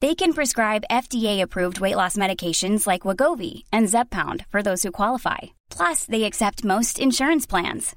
They can prescribe FDA-approved weight loss medications like Wagovi and Zepbound for those who qualify. Plus, they accept most insurance plans.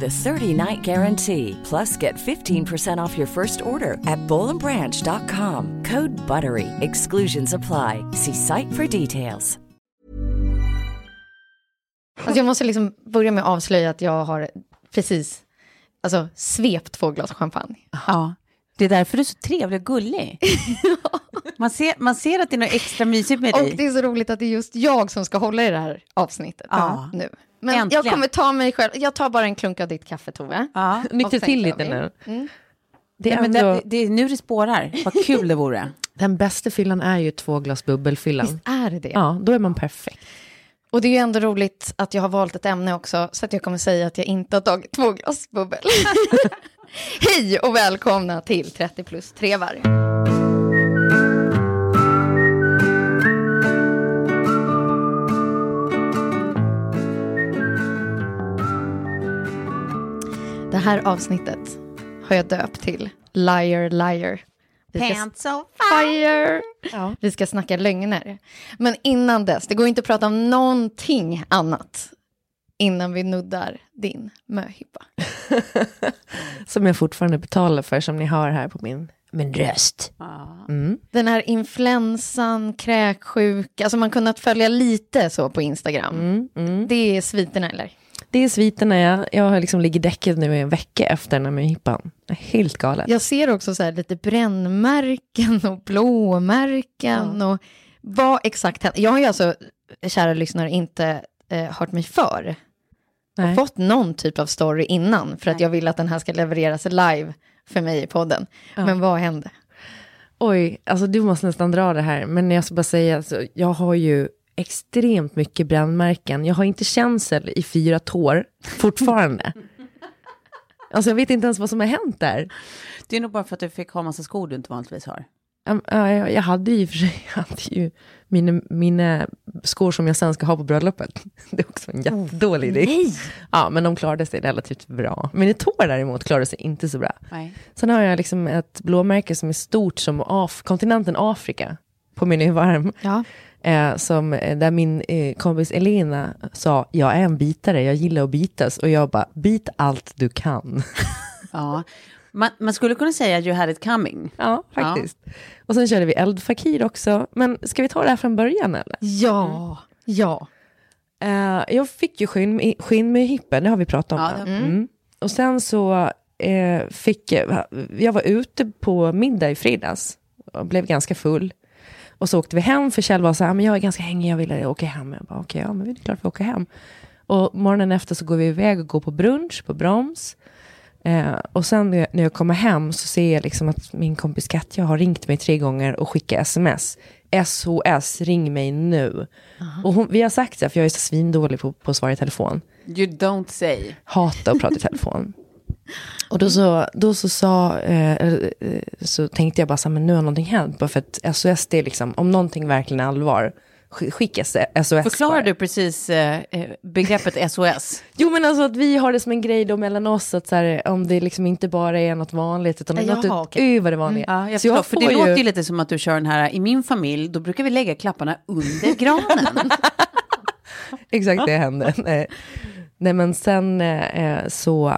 a 30-night guarantee. Plus, get 15% off your first order at bowlandbranch.com. Code BUTTERY. Exclusions apply. See site for details. Alltså jag måste liksom börja med att avslöja att jag har precis alltså, svept två glas champagne. Ja, det är därför du är så trevlig och gullig. man, ser, man ser att det är något extra mysigt med Och dig. det är så roligt att det är just jag som ska hålla i det här avsnittet Ja. nu. Men Äntligen. jag kommer ta mig själv, jag tar bara en klunk av ditt kaffe Tove. Ja. Nyktra till lite nu. Mm. Det är Ja, men ändå, det, det är nu det spårar. Vad kul det vore. Den bästa fyllan är ju två glas bubbelfyllan. Visst är det det? Ja, då är man perfekt. Och det är ju ändå roligt att jag har valt ett ämne också, så att jag kommer säga att jag inte har tagit två glas bubbel. Hej och välkomna till 30 plus trevar. Det här avsnittet har jag döpt till Liar Liar. Vi ska Pants on fire. Vi ska snacka lögner. Men innan dess, det går inte att prata om någonting annat innan vi nuddar din möhippa. Som jag fortfarande betalar för, som ni hör här på min, min röst. Mm. Den här influensan, kräksjuka, alltså man kunnat följa lite så på Instagram. Mm, mm. Det är sviterna eller? Det är sviterna, jag, jag har liksom ligger däcket nu i en vecka efter den här möhippan. Helt galet. Jag ser också så lite brännmärken och blåmärken och vad exakt hände. Jag har ju alltså, kära lyssnare, inte eh, hört mig för. Nej. och fått någon typ av story innan för att jag vill att den här ska levereras live för mig i podden. Men vad hände? Oj, alltså du måste nästan dra det här. Men jag ska bara säga, alltså, jag har ju extremt mycket brännmärken. Jag har inte känsel i fyra tår fortfarande. alltså jag vet inte ens vad som har hänt där. Det är nog bara för att du fick ha massa skor du inte vanligtvis har. Um, ja, jag, jag hade ju i och för sig hade ju mina, mina skor som jag sen ska ha på bröllopet. Det är också en jättedålig idé. Ja, men de klarade sig relativt bra. Mina tår däremot klarade sig inte så bra. Nej. Sen har jag liksom ett blåmärke som är stort som Af- kontinenten Afrika på min överarm. Ja. Eh, som, eh, där min eh, kompis Elena sa, jag är en bitare, jag gillar att bitas. Och jag bara, bit allt du kan. Ja. Man, man skulle kunna säga you had it coming. ja, faktiskt. Och sen körde vi eldfakir också. Men ska vi ta det här från början eller? Ja, ja. Eh, jag fick ju skinn, skinn med hippen, det har vi pratat om. Ja, det- mm. Och sen så eh, fick jag, jag var ute på middag i fredags och blev ganska full. Och så åkte vi hem, för Kjell var så här, men jag är ganska hängig, jag vill åka hem. Jag bara, okej, ja men det är klart vi åker hem. Och morgonen efter så går vi iväg och går på brunch på Broms. Eh, och sen när jag, kommer hem så ser jag liksom att min kompis Katja har ringt mig tre gånger och skickat sms. SOS, ring mig nu. Och hon, vi har sagt det, för jag är så svindålig på, på att svara i telefon. You don't say. Hatar att prata i telefon. Och då så, då så sa, eh, eh, så tänkte jag bara så här, men nu har någonting hänt. Bara för att SOS, det är liksom, om någonting verkligen är allvar, sk- skicka SOS. Förklarar du precis eh, eh, begreppet SOS? Jo men alltså att vi har det som en grej då mellan oss, att så här, om det liksom inte bara är något vanligt, utan Jaha, något okej. utöver det vanliga. Ja, jag Så jag för det får låter ju lite som att du kör den här, i min familj, då brukar vi lägga klapparna under granen. Exakt det hände. Nej. Nej men sen eh, så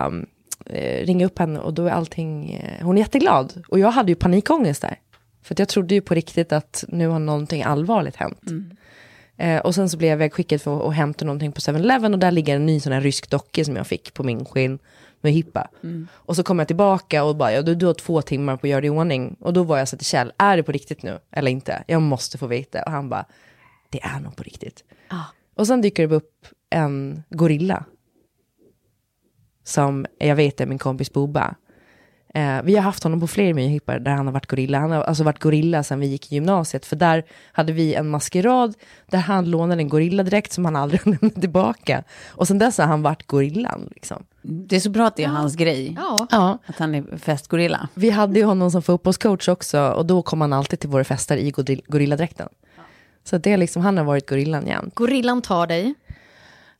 eh, ringer jag upp henne och då är allting, eh, hon är jätteglad. Och jag hade ju panikångest där. För jag trodde ju på riktigt att nu har någonting allvarligt hänt. Eh, och sen så blev jag vägskickad för att hämta någonting på 7-Eleven och där ligger en ny sån här rysk docka som jag fick på min skinn med hippa. Och så kom jag tillbaka och bara, ja, du, du har två timmar på att göra det i ordning. Och då var jag så till Kjell, är det på riktigt nu eller inte? Jag måste få veta. Och han bara, det är nog på riktigt. Och sen dyker det upp en gorilla. Som jag vet är min kompis Boba. Eh, vi har haft honom på fler myhippar där han har varit gorilla. Han har alltså varit gorilla sedan vi gick i gymnasiet. För där hade vi en maskerad där han lånade en gorilladräkt som han aldrig lämnade tillbaka. Och sen dess har han varit gorillan. Liksom. Det är så bra att det är hans grej. Ja. Ja. Att han är festgorilla. Vi hade ju honom som fotbollscoach också och då kom han alltid till våra fester i goril- gorilladräkten. Så det är liksom, han har varit gorillan jämt. Gorillan tar dig.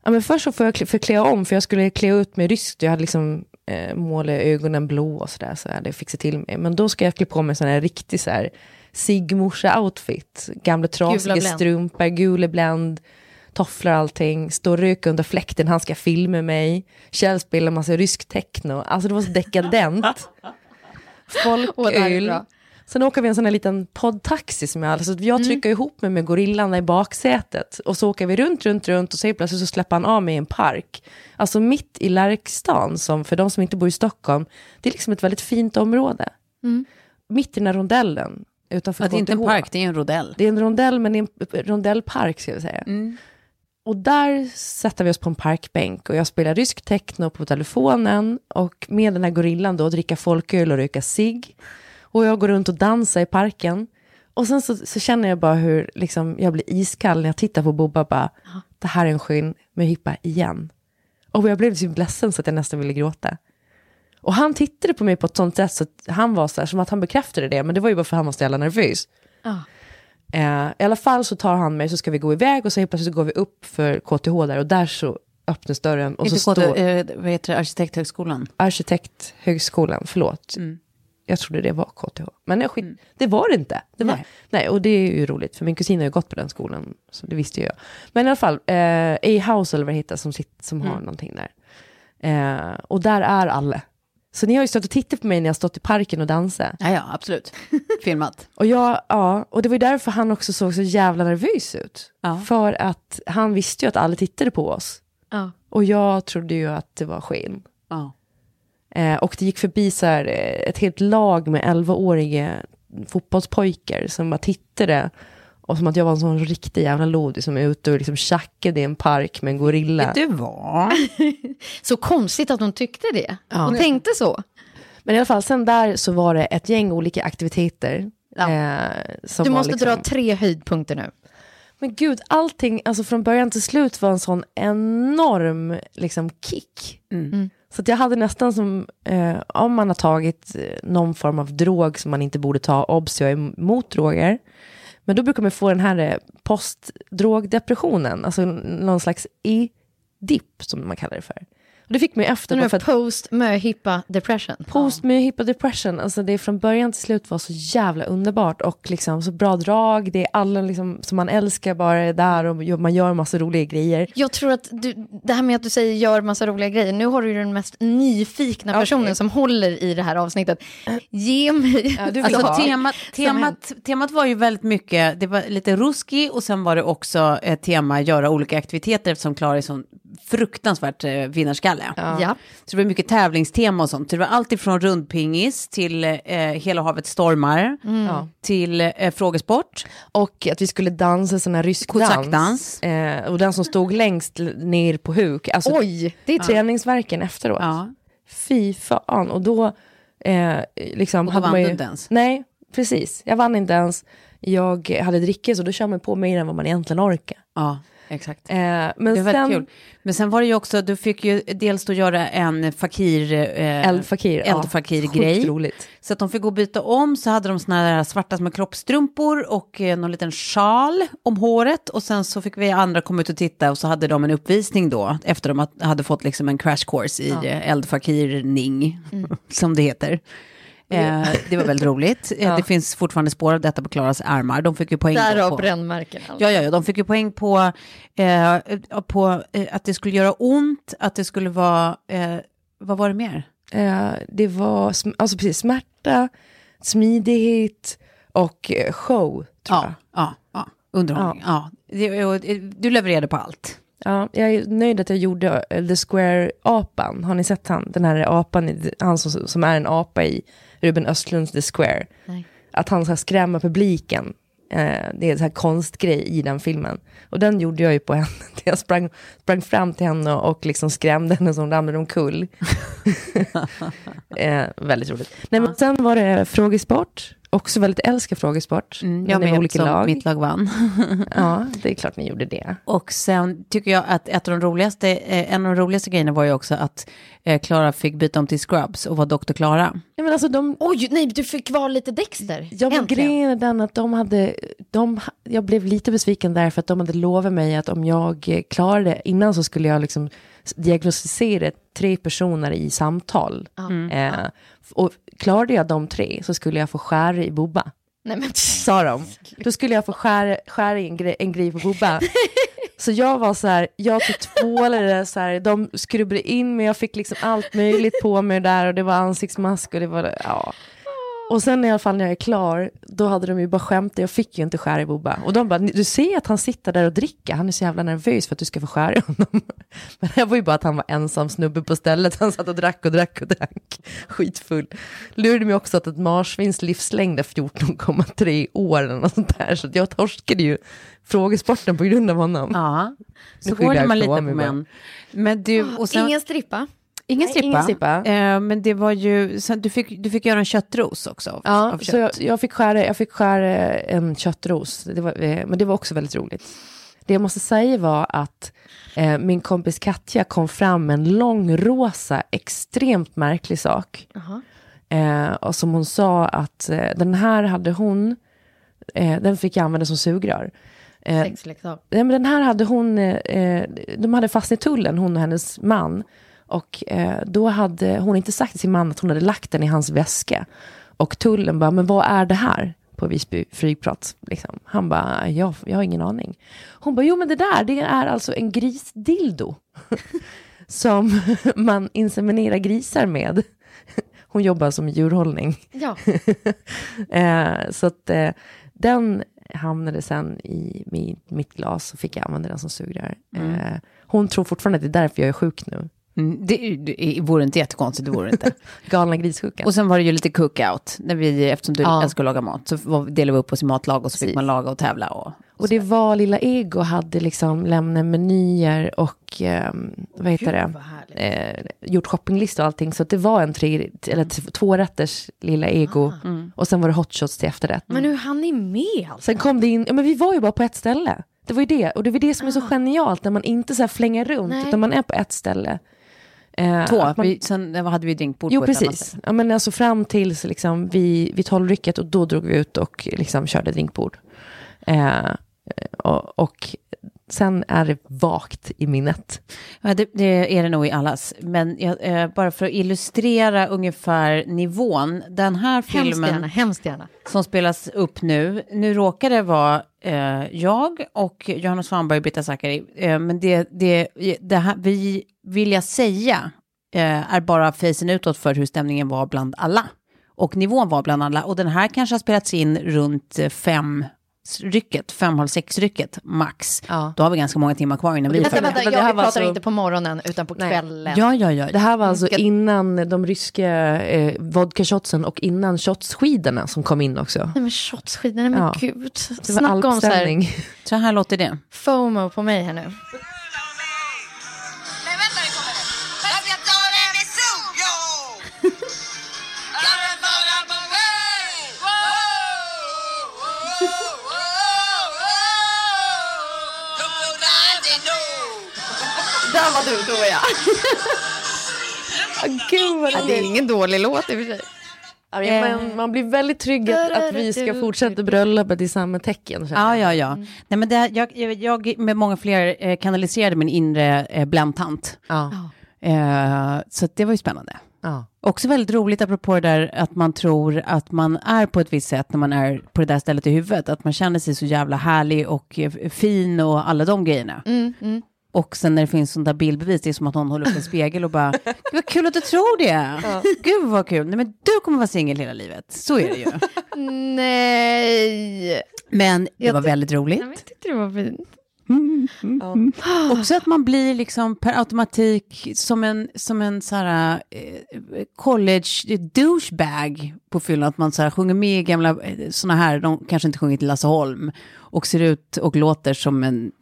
Ja, men först så får jag kl- förklä om, för jag skulle klä ut mig ryskt. Jag hade liksom eh, målat ögonen blå och sådär, så jag hade fixat till mig. Men då ska jag klä på mig sån här riktig så här Sigmorsa-outfit. Gamla trasiga Gula strumpor, gula Blend, tofflor allting. Stå och röka under fläkten, han ska filma mig. Kjell spelar massa rysk techno. Alltså det var så dekadent. Folköl. Sen åker vi en sån här liten poddtaxi som jag hade, så jag trycker ihop mig med gorillan i baksätet. Och så åker vi runt, runt, runt och så plötsligt så släpper han av mig i en park. Alltså mitt i Lärkstan, som för de som inte bor i Stockholm, det är liksom ett väldigt fint område. Mitt i den här rondellen. Utanför Att det är inte en park, det är en rodell. Det är en rondell, men det är en rondellpark ska jag säga. Och där sätter vi oss på en parkbänk och jag spelar rysk techno på telefonen och med den här gorillan då dricka folköl och röka cigg. Och jag går runt och dansar i parken. Och sen så, så känner jag bara hur liksom, jag blir iskall när jag tittar på Bobba bara, det här är en skinn med hippa igen. Och jag blev så ledsen så att jag nästan ville gråta. Och han tittade på mig på ett sånt sätt så att han var så här, som att han bekräftade det, men det var ju bara för att han var så jävla nervös. Ja. Eh, I alla fall så tar han mig, så ska vi gå iväg och så helt plötsligt så går vi upp för KTH där och där så öppnas dörren och Inte så KT, står eh, vad heter det, Arkitekthögskolan. Arkitekthögskolan, förlåt. Jag trodde det var KTH. Men nej, skit, det var det inte. Det var, Nej. nej. och det är ju roligt, för min kusin har ju gått på den skolan, så det visste ju jag. Men i alla fall, eh, A-house eller vad det heter, som, sitt, som har någonting där. Eh, och där är alla. Så ni har ju stått och tittat på mig när jag stått i parken och dansat. Ja, ja, absolut. Filmat. Och, jag, ja, och det var ju därför han också såg så jävla nervös ut. Ja. För att han visste ju att alla tittade på oss. Ja. Och jag trodde ju att det var sken. Ja. Eh, och det gick förbi så här, eh, ett helt lag med 11-åriga fotbollspojkar som bara tittade. Och som att jag var en sån riktig jävla lodi som är ute och liksom tjackade i en park med en gorilla. Vet du vad? Så konstigt att hon tyckte det. Ja. Hon tänkte så. Men i alla fall, sen där så var det ett gäng olika aktiviteter. Ja. Eh, som Du var måste liksom, dra tre höjdpunkter nu. Men gud, allting, alltså från början till slut var en sån enorm liksom kick. Så att jag hade nästan som, eh, om man har tagit eh, någon form av drog som man inte borde ta, obs jag är emot droger. Men då brukar man få den här eh, postdrogdepressionen, alltså någon slags e-dipp som man kallar det för. Och det fick mig efter, Nu för att post möhippa depression. Post med hippa depression, alltså det från början till slut var så jävla underbart och liksom så bra drag, det är alla liksom som man älskar bara är där och man gör massa roliga grejer. Jag tror att du, det här med att du säger gör massa roliga grejer, nu har du ju den mest nyfikna Okej. personen som håller i det här avsnittet. Ge mig Ja, Alltså, ha. temat, temat, temat var ju väldigt mycket, det var lite ruski och sen var det också ett tema göra olika aktiviteter eftersom Klara är sån fruktansvärt eh, vinnarskalle. Ja. Så det var mycket tävlingstema och sånt. Så det var allt ifrån rundpingis till eh, Hela havet stormar, Ja. till eh, frågesport. Och att vi skulle dansa sån här rysk dans. Kosackdans. Eh, och den som stod längst ner på huk, alltså Oj, det är träningsverken efteråt. Ja. Fy fan, och då eh, liksom Och då hade vann man ju, du inte ens. Nej, precis. Jag vann inte ens. Jag hade drickit så då kör man på mer än vad man egentligen orkar. Ja. Exakt. Eh, men Det var sen, kul. Men sen var det ju också, du fick ju dels då göra en fakir... Eh, Eldfakir, ja, eldfakir-grej. sjukt roligt. Så att de fick gå och byta om, så hade de såna här svarta små kroppstrumpor och eh, någon liten sjal om håret. Och sen så fick vi andra komma ut och titta och så hade de en uppvisning då, efter de hade fått liksom en crash course i eh, eldfakirning, som det heter. Eh, det var väldigt roligt. Eh, Det finns fortfarande spår av detta på Klaras armar. De fick ju poäng Därav på... brännmärken. alltså. Ja, ja, ja, de fick ju poäng på, eh, på eh, att det skulle göra ont, att det skulle vara, eh, vad var det mer? Eh, det var alltså precis, smärta, smidighet och show, tror jag. Ja, ja, ja, underhållning. Ja. Eh, du levererade på allt. Ja, jag är nöjd att jag gjorde The Square-apan. Har ni sett han? Den här apan, han som, som är en apa i Ruben Östlunds The Square. Nej. Att han ska skrämma publiken. Eh, det är en sån här konstgrej i den filmen. Och den gjorde jag ju på henne. Jag sprang, sprang fram till henne och liksom skrämde henne som ramlade omkull. eh, väldigt roligt. Nej, men sen var det frågesport. Också väldigt älskar frågesport. Mm, jag var med olika lag. mitt lag vann. Ja, det är klart ni gjorde det. och sen tycker jag att ett av de roligaste, eh, en av de roligaste grejerna var ju också att eh, Klara fick byta om till Scrubs och vara Dr. Klara. Nej, men alltså de, Oj, nej, du fick vara lite Dexter. Ja, men grejen är den att de hade, de, jag blev lite besviken där för att de hade lovat mig att om jag eh, klarade, innan så skulle jag liksom diagnostisera tre personer i samtal. Eh, och klarade jag de tre så skulle jag få skära i Bobba. Nej, men Sa de. Då skulle jag få skära, skära i en, grej, en grej på Bobba. Så jag var så här, jag tog tvålade så här, de skrubbade in mig, jag fick liksom allt möjligt på mig där och det var ansiktsmask och det var, ja. Och sen i alla fall när jag är klar, då hade de ju bara skämtat, jag fick ju inte skära i Bobba. Och de bara, du ser att han sitter där och dricker, han är så jävla nervös för att du ska få skära i honom. Men det var ju bara att han var ensam snubbe på stället, han satt och drack och drack och drack, skitfull. Lurade mig också att ett marsvins livslängd är 14,3 år eller något sånt där, så jag torskade ju frågesporten på grund av honom. Ja, så jag man lite på män. Men du, och sen, Ingen strippa. Ingen Nej, strippa. ingen strippa. Eh, men det var ju, sen, du, fick, du fick göra en köttros också. av- Ja, av så jag, kött. jag, fick skära, jag fick skära en köttros, det var, eh, men det var också väldigt roligt. Det jag måste säga var att eh, min kompis Katja kom fram med en lång rosa, extremt märklig sak. Eh, och som hon sa att eh, den här hade hon, den fick jag använda som sugrör. Eh, Sexleksak. Nej, men den här hade hon, eh, eh, de hade fastnat i tullen, hon och hennes man. Och eh, då hade hon inte sagt till sin man att hon hade lagt den i hans väska. Och tullen bara, men vad är det här? På Visby flygplats. Liksom. Han bara, jag, jag har ingen aning. Hon bara, jo men det där, det är alltså en grisdildo. som man inseminerar grisar med. Hon jobbar som djurhållning. Ja. Eh, så att eh, den hamnade sen i mi, mitt glas och fick jag använda den som sugrör. Eh, hon tror fortfarande att det är därför jag är sjuk nu. Mm, det, det vore inte jättekonstigt, det vore det inte. Galna grissjukan. Och sen var det ju lite cookout, när vi, eftersom du Ja. älskar att laga mat, så delade vi upp oss i matlag och så fick man laga och tävla. Och, Och det var Lilla Ego hade liksom lämnat menyer och ehm, vad heter det? vad härligt. Eh, gjort shoppinglista och allting. Så att det var en tre, eller t- tvårätters Lilla Ego. Och sen var det hot shots till efterrätt. Men hur hann ni med allt? Sen kom det in, ja men vi var ju bara på ett ställe. Det var ju det, och det var det som är så genialt när man inte så här flänger runt, Nej. utan man är på ett ställe. Eh, två, man, vi, sen hade vi drinkbord jo på ett annat precis, ställe. ja, men alltså fram till så liksom, vid, vid tolvrycket och då drog vi ut och liksom körde drinkbord. Eh, och, och sen är det vagt i minnet. Ja, det, det är det nog i allas. Men jag, eh, bara för att illustrera ungefär nivån. Den här Hemskt filmen gärna, hemskt gärna. som spelas upp nu. Nu råkar det vara eh, jag och Johanna Svanberg och Britta Zackari. Eh, men det, det, det här, vi vill jag säga eh, är bara facen utåt för hur stämningen var bland alla. Och nivån var bland alla. Och den här kanske har spelats in runt eh, fem rycket, fem, halv sex rycket max. Ja. Då har vi ganska många timmar kvar innan vi är Vänta, färdiga. vänta, det jag här vi var pratar alltså- inte på morgonen utan på Nej. kvällen. Ja, ja, ja. Det här var alltså Ska- innan de ryska eh, vodka-shotsen och innan shotsskidorna som kom in också. Nej men shotsskidor, nej men Ja. gud. Det var Snacka om så här. Så här låter det. FOMO på mig här nu. Där var du, då ja. Ah, Gud vad. Det är ingen dålig låt i och för sig. Ja, men man, man blir väldigt trygg att, att vi ska fortsätta bröllopet i samma tecken. Ja, jag. ja, ja. Nej, men det, jag, jag, jag med många fler eh, kanaliserade min inre eh, bländtant. Ja. Eh, så det var ju spännande. Ja. Också väldigt roligt apropå det där att man tror att man är på ett visst sätt när man är på det där stället i huvudet. Att man känner sig så jävla härlig och fin och alla de grejerna. Mm, Och sen när det finns sånt där bildbevis, det är som att någon håller upp en spegel och bara, vad kul att du tror det. Gud vad kul, nej men du kommer vara singel hela livet. Så är det ju. Nej. Men det Jag var väldigt roligt. Jag tyckte det var fint. Också att man blir liksom per automatik som en, som en så här, eh, college douchebag på fyllan. Att man så här, sjunger med i gamla eh, såna här, de kanske inte sjunger till Lasse Holm. Och ser ut och låter som en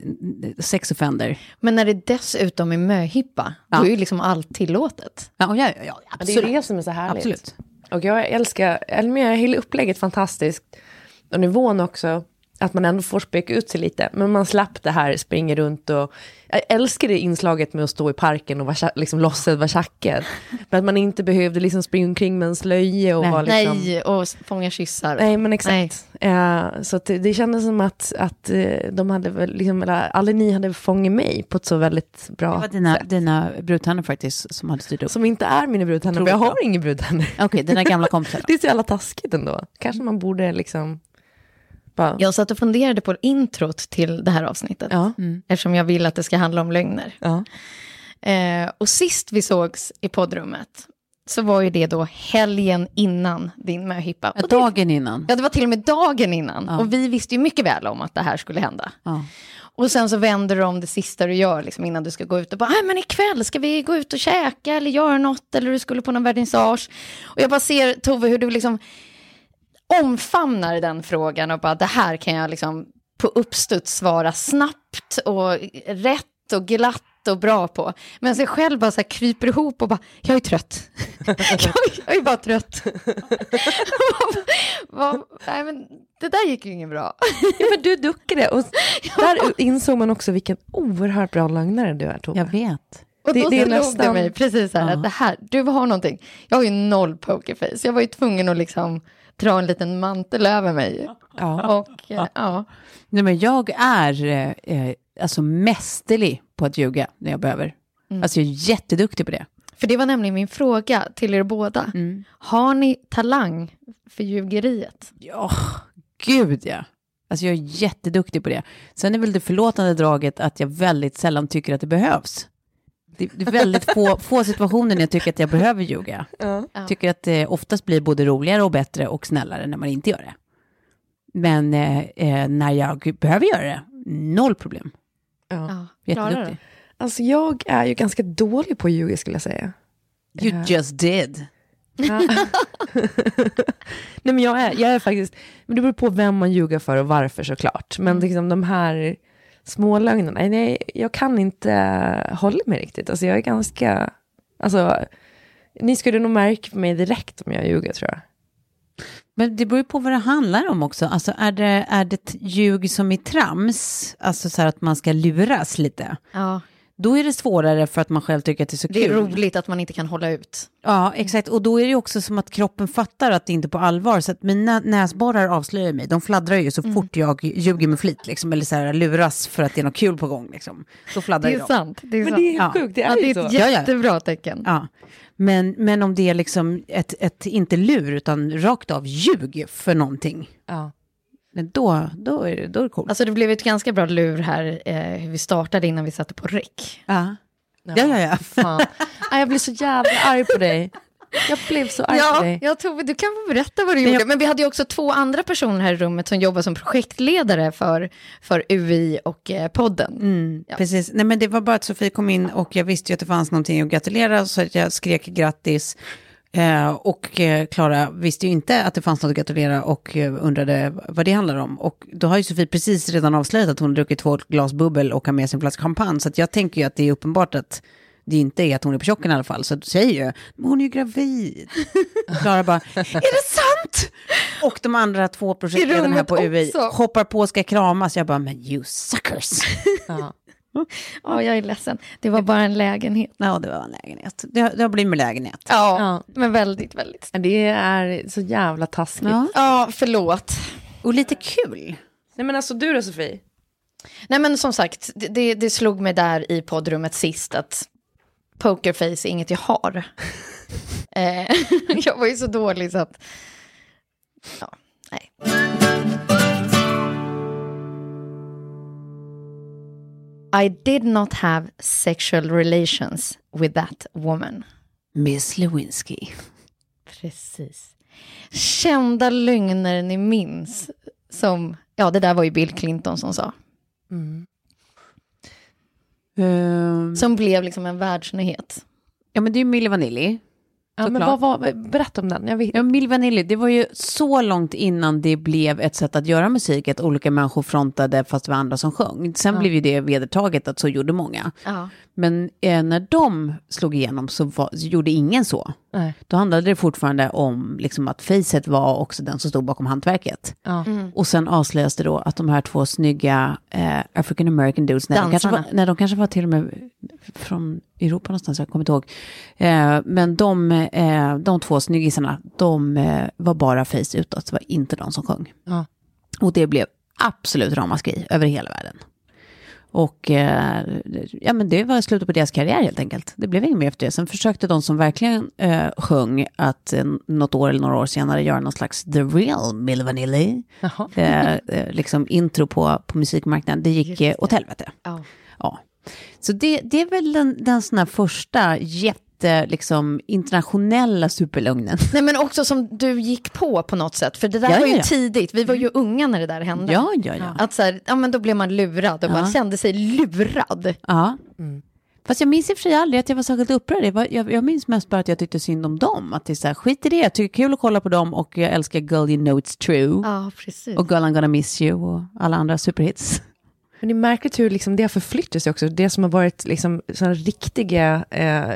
eh, sex offender. Men när det dessutom är möhippa, Ja. då är ju liksom allt tillåtet. Ja, ja, ja, ja Ja, Det absolut. är det som är så härligt. Absolut. Och jag älskar, eller gillar upplägget fantastiskt. Och nivån också, att man ändå får speka ut sig lite. Men man slapp det här, springer runt och... Jag älskar det inslaget med att stå i parken och vara, liksom, låtsas vara tjackad. Men att man inte behövde liksom springa omkring med en slöja och Nej. vara liksom... Nej, och fånga kyssar. Nej, men exakt. Eh, så att det, det kändes som att, att eh, de hade väl, liksom, eller alla ni hade fångat mig på ett så väldigt bra Det var dina, sätt. dina brudtärnor faktiskt som hade styrt upp. Som inte är mina för jag har inga brudtärnor. Okej, dina gamla kompisar. Det är så jävla taskigt ändå. Kanske man borde liksom... Bara, Jag satt och funderade på introt till det här avsnittet. ja. Eftersom jag vill att det ska handla om lögner. Ja. Eh, och sist vi sågs i poddrummet så var ju det då helgen innan din möhippa. Ja, dagen innan. Ja, det var till och med dagen innan. Ja. Och vi visste ju mycket väl om att det här skulle hända. Ja. Och sen så vänder du om det sista du gör liksom, innan du ska gå ut och bara, nej men ikväll ska vi gå ut och käka eller göra något eller du skulle på någon vernissage. Och jag bara ser Tove hur du liksom omfamnar den frågan och bara, det här kan jag liksom på uppstuds svara snabbt och rätt och glatt och bra på. Men sig själv bara så här kryper ihop och bara, jag är trött. jag, jag är bara trött. Vad- nej men det där gick ju inget bra. ja, men du duckade. Och där insåg man också vilken oerhört bra lögnare du är, Tove. Jag vet. Och Det- då det är slog det nästan- mig precis så här, Ja. att det här, du har någonting. Jag har ju noll pokerface. Jag var ju tvungen att liksom dra en liten mantel över mig. Ja. Och eh, ja, Nej, men jag är eh, eh, alltså mästerlig på att ljuga när jag behöver. Alltså jag är jätteduktig på det. för det var nämligen min fråga till er båda. Mm. Har ni talang för ljugeriet? Ja, gud ja. Alltså jag är jätteduktig på det. Sen är väl det förlåtande draget att jag väldigt sällan tycker att det behövs. Det, det är väldigt få, få situationer när jag tycker att jag behöver ljuga. Ja. Tycker att det oftast blir både roligare och bättre och snällare när man inte gör det. Men eh, eh, när jag behöver göra det, noll problem. Ja. Jätteduktig. Alltså jag är ju ganska dålig på att ljuga skulle jag säga. You Ja. just did. Nej men jag är, jag är faktiskt, men det beror på vem man ljuger för och varför såklart. Men Mm. liksom de här små lögnerna, nej, jag kan inte hålla mig riktigt. Alltså jag är ganska, alltså, ni skulle nog märka på mig direkt om jag ljuger tror jag. Men det beror ju på vad det handlar om också. Alltså är det, är det ett ljug som är trams, alltså så här att man ska luras lite, Ja, då är det svårare för att man själv tycker att det är så det är kul. roligt att man inte kan hålla ut. Ja, exakt. Och då är det också som att kroppen fattar att det inte är på allvar. Så att mina näsborrar avslöjar mig. De fladdrar ju så fort jag ljuger med flit, liksom, eller så här, luras för att det är något kul på gång. Liksom. Då fladdrar Det är de. sant. Det är Men sant. det är Ja. helt sjukt, det är ja, det ju är så. ett Ja, ja. jättebra tecken. Ja. Men, men om det är liksom ett, ett, inte lur, utan rakt av ljug för någonting, Ja. Men då, då, är det, då är det coolt. Alltså det blev ett ganska bra lur här, eh, hur vi startade innan vi satte på räck. ja. Ja, ja, ja. Fan. Ah, jag blir så jävla arg på dig. Jag blev så arg på Ja, dig. jag Tove, du kan få berätta vad du gjorde. Men vi hade ju också två andra personer här i rummet som jobbar som projektledare för, för UI och eh, podden. Mm, Ja. Precis. Nej, men det var bara att Sofie kom in och jag visste ju att det fanns någonting att gratulera så att jag skrek grattis. Eh, och eh, Klara visste ju inte att det fanns något att gratulera och eh, undrade vad det handlar om. Och då har ju Sofie precis redan avslöjat att hon druckit två glas bubbel och har med sig en flaska champagne. Så jag tänker ju att det är uppenbart att det inte är att hon är på chocken i alla fall. Så du säger ju, men hon är ju gravid. Klara bara, är det sant? Och de andra två projektledarna här på UI också. hoppar på och ska kramas. Jag bara, men you suckers. Ja. Ja, jag är ledsen. Det var bara en lägenhet. Ja, det var en lägenhet. Det, har- det har blivit med lägenhet. Ja, Ja. men väldigt, väldigt. Det är så jävla taskigt. Ja. Ja, förlåt. Och lite kul. Nej men alltså du då Sofie? Nej, men som sagt, det, det, det slog mig där i poddrummet sist att pokerface är inget jag har. eh, jag var ju så dålig så att... Ja, nej. I did not have sexual relations with that woman. Miss Lewinsky. Precis. Kända lögner ni minns. Som, ja det där var ju Bill Clinton som sa. Ehm, Som blev liksom en världsnyhet. ja, men det är ju Milli Vanilli. Ja, men vad var, berätta om den. Jag vet. Ja, Milli Vanilli, det var ju så långt innan det blev ett sätt att göra musik, att olika människor frontade fast det var andra som sjöng. Sen blev ju det vedertaget att så gjorde många. Ja. Men eh, när de slog igenom så, var, så gjorde ingen så. Nej. Då handlade det fortfarande om liksom, att Facet var också den som stod bakom hantverket. Ja. Och sen avslöjas det då att de här två snygga eh, African American dudes, nej de, kanske var, nej, de kanske var till och med från Europa någonstans, jag kommer inte ihåg. Eh, men de, eh, de två snyggisarna, de eh, var bara face utåt, det var inte de som sjöng. Ja. Och det blev absolut ramaskri över hela världen. Och eh, ja, men det var slutet på deras karriär helt enkelt. Det blev inget mer efter det. Sen försökte de som verkligen eh, sjöng att eh, något år eller några år senare göra någon slags The Real Milli Vanilli. Eh, eh, liksom intro på, på musikmarknaden. Det gick eh, åt helvete. Ja. Ja. Så det, det är väl den, den sån här första jätte, liksom, internationella superlögnen. Nej men också som du gick på på något sätt. För det där Ja, var ju ja, tidigt. Vi var ju unga när det där hände. Ja, ja, ja. Att så här, ja men då blev man lurad och Ja. man kände sig lurad. ja. Fast jag minns i och för sig aldrig att jag var särskilt upprörd. Jag, var- jag, jag minns mest bara att jag tyckte synd om dem. Att det är så här, skit i det, jag tycker det är kul att kolla på dem och jag älskar Girl You Know It's True. Ja, precis. Och Girl I'm Gonna Miss You och alla andra superhits. Men det är märkligt hur liksom det har förflyttat sig också. Det som har varit liksom såna riktiga, eh,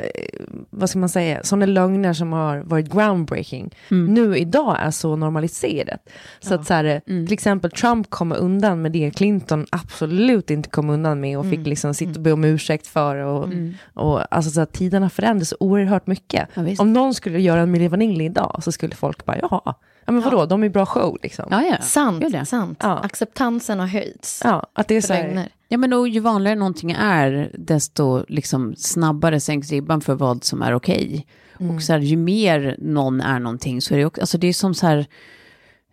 vad ska man säga, sådana lögner som har varit groundbreaking, nu idag är så normaliserat. Så att så här, eh, till exempel Trump kommer undan med det Clinton absolut inte kom undan med och fick liksom sitta och be om ursäkt för. Och, och alltså så att tiderna förändras oerhört mycket. Ja, om någon skulle göra en Milli Vanilli idag så skulle folk bara, jaha, ja men vadå, de är bra show liksom. Ja, ja. Sant, sant. Ja. Acceptansen har höjts. Ja, att det är så här. Ja, men och ju vanligare någonting är, desto liksom snabbare sänks ribban för vad som är okej. Och så här, ju mer någon är någonting så är det också, alltså det är som så här, ja,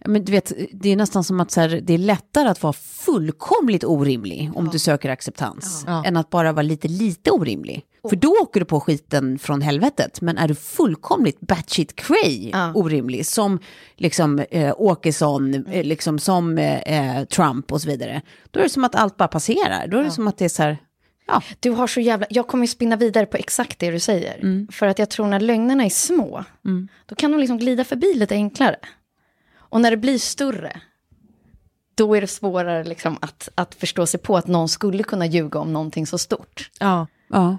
men du vet, det är nästan som att så här, det är lättare att vara fullkomligt orimlig om du söker acceptans, Ja. än att bara vara lite, lite orimlig. För då åker du på skiten från helvetet, men är du fullkomligt batshit cray Ja. orimlig, som liksom eh, Åkesson, eh, liksom som eh, eh, Trump och så vidare, då är det som att allt bara passerar. Då är det som att det är så här, ja, Du har så jävla... Jag kommer spinna vidare på exakt det du säger. Mm. För att jag tror när lögnerna är små, då kan de liksom glida förbi lite enklare. Och när det blir större, då är det svårare liksom att, att förstå sig på att någon skulle kunna ljuga om någonting så stort. ja, ja,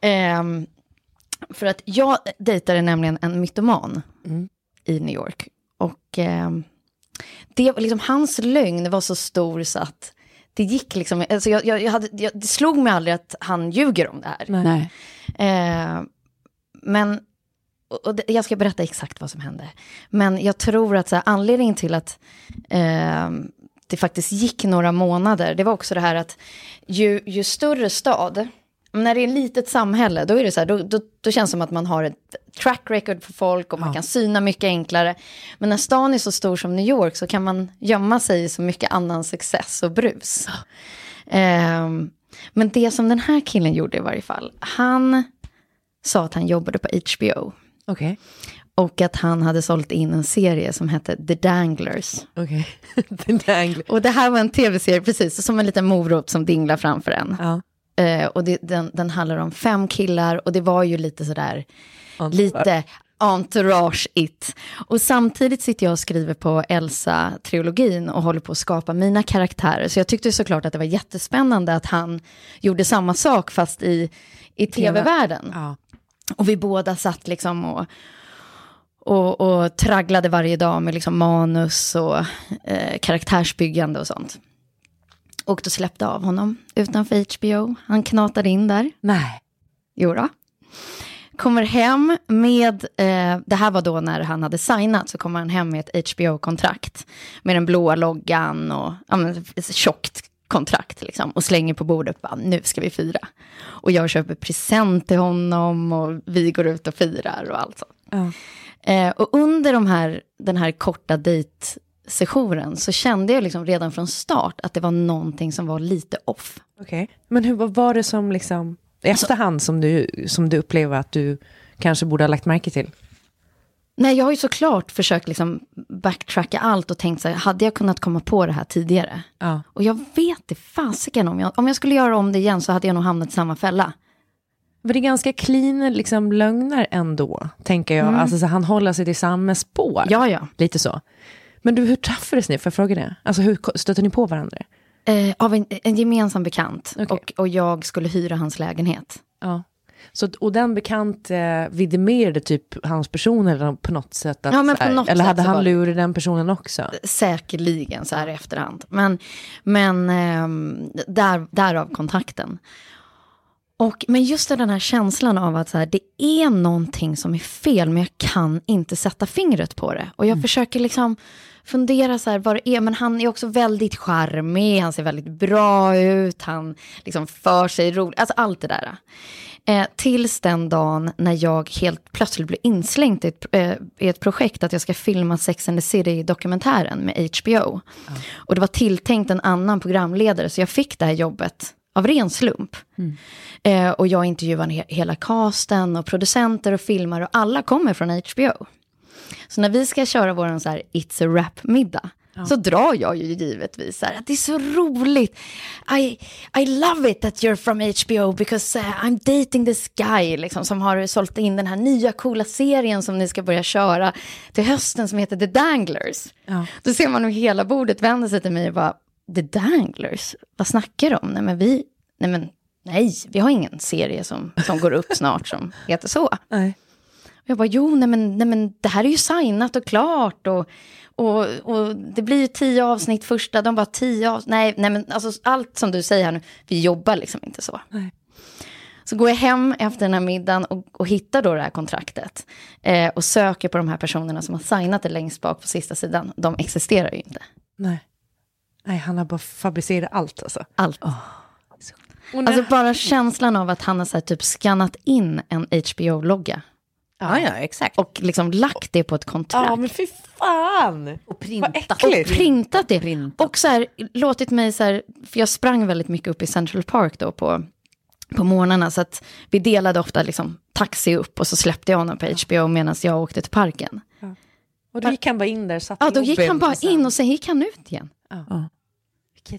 Ehm, för att jag dejtade nämligen en mytoman i New York. Och ehm, det, liksom, hans lögn var så stor så att det gick liksom, alltså jag, jag, jag hade, jag, det slog mig aldrig att han ljuger om det här. nej. Eh, men, och det, jag ska berätta exakt vad som hände. Men jag tror att så här, anledningen till att eh, det faktiskt gick några månader, det var också det här att ju, ju större stad, när det är ett litet samhälle, då är det så här, då, då, då känns det som att man har ett track record för folk och man kan syna mycket enklare. Men när stan är så stor som New York så kan man gömma sig i så mycket annan success och brus. Ehm, men det som den här killen gjorde i varje fall, han sa att han jobbade på HBO. Okej. Och att han hade sålt in en serie som hette The Danglers. Den där angl- Och det här var en tv-serie, precis, som en liten morot som dinglar framför en. ja. Eh, och det, den, den handlar om fem killar och det var ju lite sådär, Entourage. lite entourage-it. Och samtidigt sitter jag och skriver på Elsa-trilogin och håller på att skapa mina karaktärer. Så jag tyckte såklart att det var jättespännande att han gjorde samma sak fast i, i tv-världen. Ja. Och vi båda satt liksom och, och, och tragglade varje dag med liksom manus och eh, karaktärsbyggande och sånt. Och släppte av honom utanför HBO. Han knatade in där. Nej. Jo då. Kommer hem med, eh, det här var då när han hade signat, så kommer han hem med ett HBO-kontrakt. Med den blåa loggan och ja, men, tjockt kontrakt liksom. Och slänger på bordet, bara, nu ska vi fira. Och jag köper present till honom och vi går ut och firar och allt sånt. Ja. Eh, och under de här, den här korta dejtsessionen så kände jag liksom redan från start att det var någonting som var lite off. Okej. Men hur, vad var det som liksom, i efterhand som du, som du upplever att du kanske borde ha lagt märke till? Nej, jag har ju såklart försökt liksom backtracka allt och tänkt så här, hade jag kunnat komma på det här tidigare? Ja. Och jag vet det fasiken om jag, om jag skulle göra om det igen så hade jag nog hamnat i samma fälla. För det är ganska clean liksom, lögner ändå, tänker jag. Alltså, så han håller sig till samma spår. Ja, ja. Lite så. Men du, hur träffades ni? Får jag fråga det? Alltså hur stötte ni på varandra? Eh, av en, en gemensam bekant. Okej. Och, och jag skulle hyra hans lägenhet. Ja. Så, och den bekant eh, vidimerade typ hans person eller på något sätt? Att, Ja, på något eller sätt hade han det- lurat den personen också? Säkerligen så här i efterhand. Men, men ehm, där, därav kontakten. Och, men just den här känslan av att så här, det är någonting som är fel, men jag kan inte sätta fingret på det. Och jag försöker liksom fundera så här, vad det är. Men han är också väldigt charmig, han ser väldigt bra ut, han liksom för sig roligt, alltså allt det där. Eh, tills den dagen när jag helt plötsligt blir inslängd i ett, eh, i ett projekt att jag ska filma Sex and the City-dokumentären med HBO. Och det var tilltänkt en annan programledare, så jag fick det här jobbet av ren slump. Eh, och jag intervjuade he- hela casten och producenter och filmare och alla kommer från HBO. Så när vi ska köra vår så här It's a Rap-middag, så drar jag ju givetvis här, att det är så roligt. I, I love it that you're from HBO because uh, I'm dating this guy, liksom, som har sålt in den här nya coola serien som ni ska börja köra till hösten som heter The Danglers. Ja. Då ser man hur hela bordet vänder sig till mig och bara, The Danglers, vad snackar du om? Nej men vi, nej men nej, vi har ingen serie som, som går upp snart som heter så. Nej. Och jag bara, jo, nej men, nej men det här är ju signat och klart. Och, och, och det blir ju tio avsnitt första, de bara tio avsnitt. Nej, nej men alltså allt som du säger här nu, vi jobbar liksom inte så. Nej. Så går jag hem efter den här middagen och, och hittar då det här kontraktet. Eh, och söker på de här personerna som har signat det längst bak på sista sidan. De existerar ju inte. Nej. Nej, han har bara fabricerat allt alltså. Allt. När- Alltså bara känslan av att han har så här, typ skannat in en HBO-logga. Ja, ja, exakt. Och liksom lagt det på ett kontrakt. Ja, men fy fan! Och printat. Vad och printat det. Printat. Och så här, låtit mig så här, för jag sprang väldigt mycket upp i Central Park då på, på morgnarna. Så att vi delade ofta liksom taxi upp och så släppte jag honom på HBO medan jag åkte till parken. Och då gick han bara in där, satt Ja, då gick han bara in och sen gick han ut igen.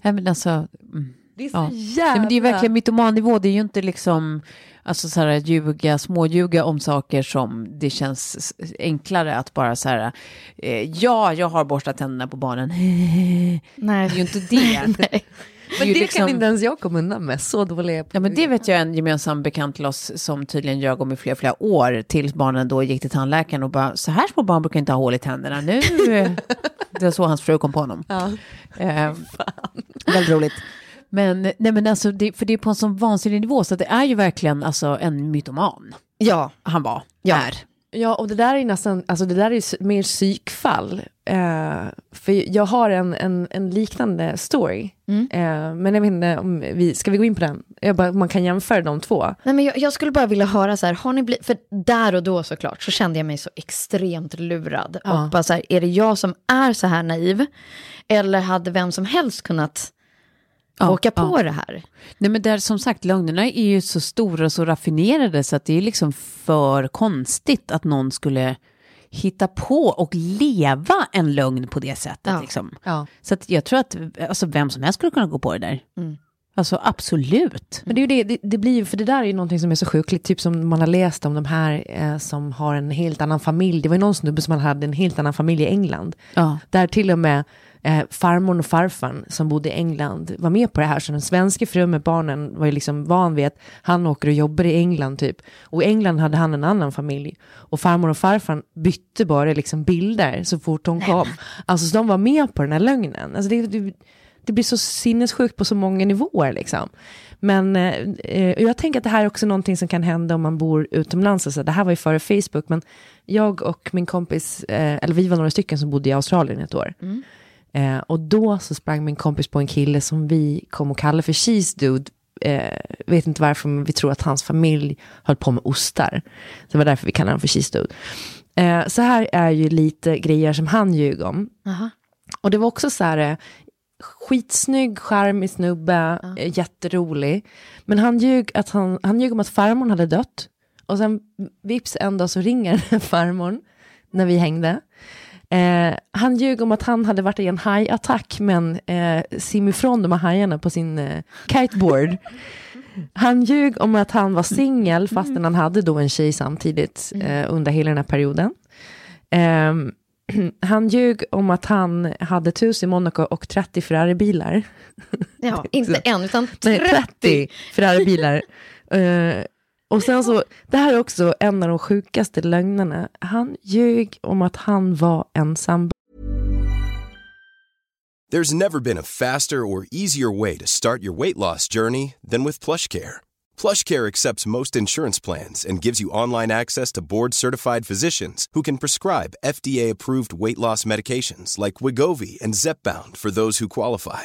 Ja, men alltså, mm. Det är så Ja. jävla... Nej, men det är verkligen mytomannivå. Det är ju inte liksom alltså så här, ljuga, småljuga om saker som det känns enklare att bara så här, eh, ja, jag har borstat tänderna på barnen. Nej, Det är ju inte det. Nej. Men det liksom- kan inte ens jag komma undan med, så dålig är jag på Ja, men det vet jag en gemensam bekant till oss som tydligen ljög om i flera, flera år tills barnen då gick till tandläkaren och bara, så här små barn brukar inte ha hål i tänderna. Nu, det var så hans fru kom på honom. Ja. Eh, väldigt roligt. Men, nej men alltså, det, för det är på en sån vansinnig nivå, så det är ju verkligen alltså, en mytoman. Ja, Han var, Ja. är. Ja, och det där är nästan, alltså det där är mer psykfall. Eh, för jag har en, en, en liknande story. Eh, men jag vet inte om vi, ska vi gå in på den? Jag bara, man kan jämföra de två. Nej, men jag, jag skulle bara vilja höra så här, har ni blivit, för där och då såklart så kände jag mig så extremt lurad. Ja. Och bara så här, är det jag som är så här naiv? Eller hade vem som helst kunnat Ja, åka på ja. det här? Nej men där som sagt, lögnerna är ju så stora och så raffinerade så att det är liksom för konstigt att någon skulle hitta på och leva en lögn på det sättet. Ja. Liksom. Ja. Så att jag tror att alltså, vem som helst skulle kunna gå på det där. Alltså absolut. Men det, är det, det, det blir ju, för det där är ju någonting som är så sjukligt, typ som man har läst om de här eh, som har en helt annan familj. Det var ju någon snubbe som hade en helt annan familj i England. Ja. Där till och med eh, farmor och farfar som bodde i England var med på det här. Så den svenska frun med barnen var ju liksom van vid att han åker och jobbar i England typ. Och i England hade han en annan familj. Och farmor och farfar bytte bara liksom bilder så fort de kom. Alltså så de var med på den här lögnen. Alltså det, det, det blir så sinnessjukt på så många nivåer. Liksom. Men eh, eh, jag tänker att det här är också någonting som kan hända om man bor utomlands. Alltså, det här var ju före Facebook, men jag och min kompis, eh, eller vi var några stycken som bodde i Australien ett år. Eh, och då så sprang min kompis på en kille som vi kom att kalla för Cheese Dude. Eh, vet inte varför, men vi tror att hans familj höll på med ostar. Så det var därför vi kallar honom för Cheese Dude. Eh, så här är ju lite grejer som han ljög om. Aha. Och det var också så här, eh, skitsnygg, charmig snubbe, eh, jätterolig. Men han ljög, att han, han ljög om att farmor hade dött. Och sen vips en dag så ringer farmor när vi hängde. Eh, han ljög om att han hade varit i en hajattack men eh, sim ifrån de här hajarna på sin eh, kiteboard. Han ljög om att han var singel fastän han hade då en tjej samtidigt eh, under hela den här perioden. Ehm, han ljög om att han hade ett hus i Monaco och 30 Ferrari-bilar. Ja, inte en, utan 30. Nej, 30 Ferrari-bilar. Eh, och sen så, det här är också en av de sjukaste lögnerna. Han ljög om att han var ensam There's never been a faster or easier way to start your weight loss journey than with PlushCare. PlushCare accepts most insurance plans and gives you online access to board-certified physicians who can prescribe FDA-approved weight loss medications like Wigovi and Zepbound for those who qualify.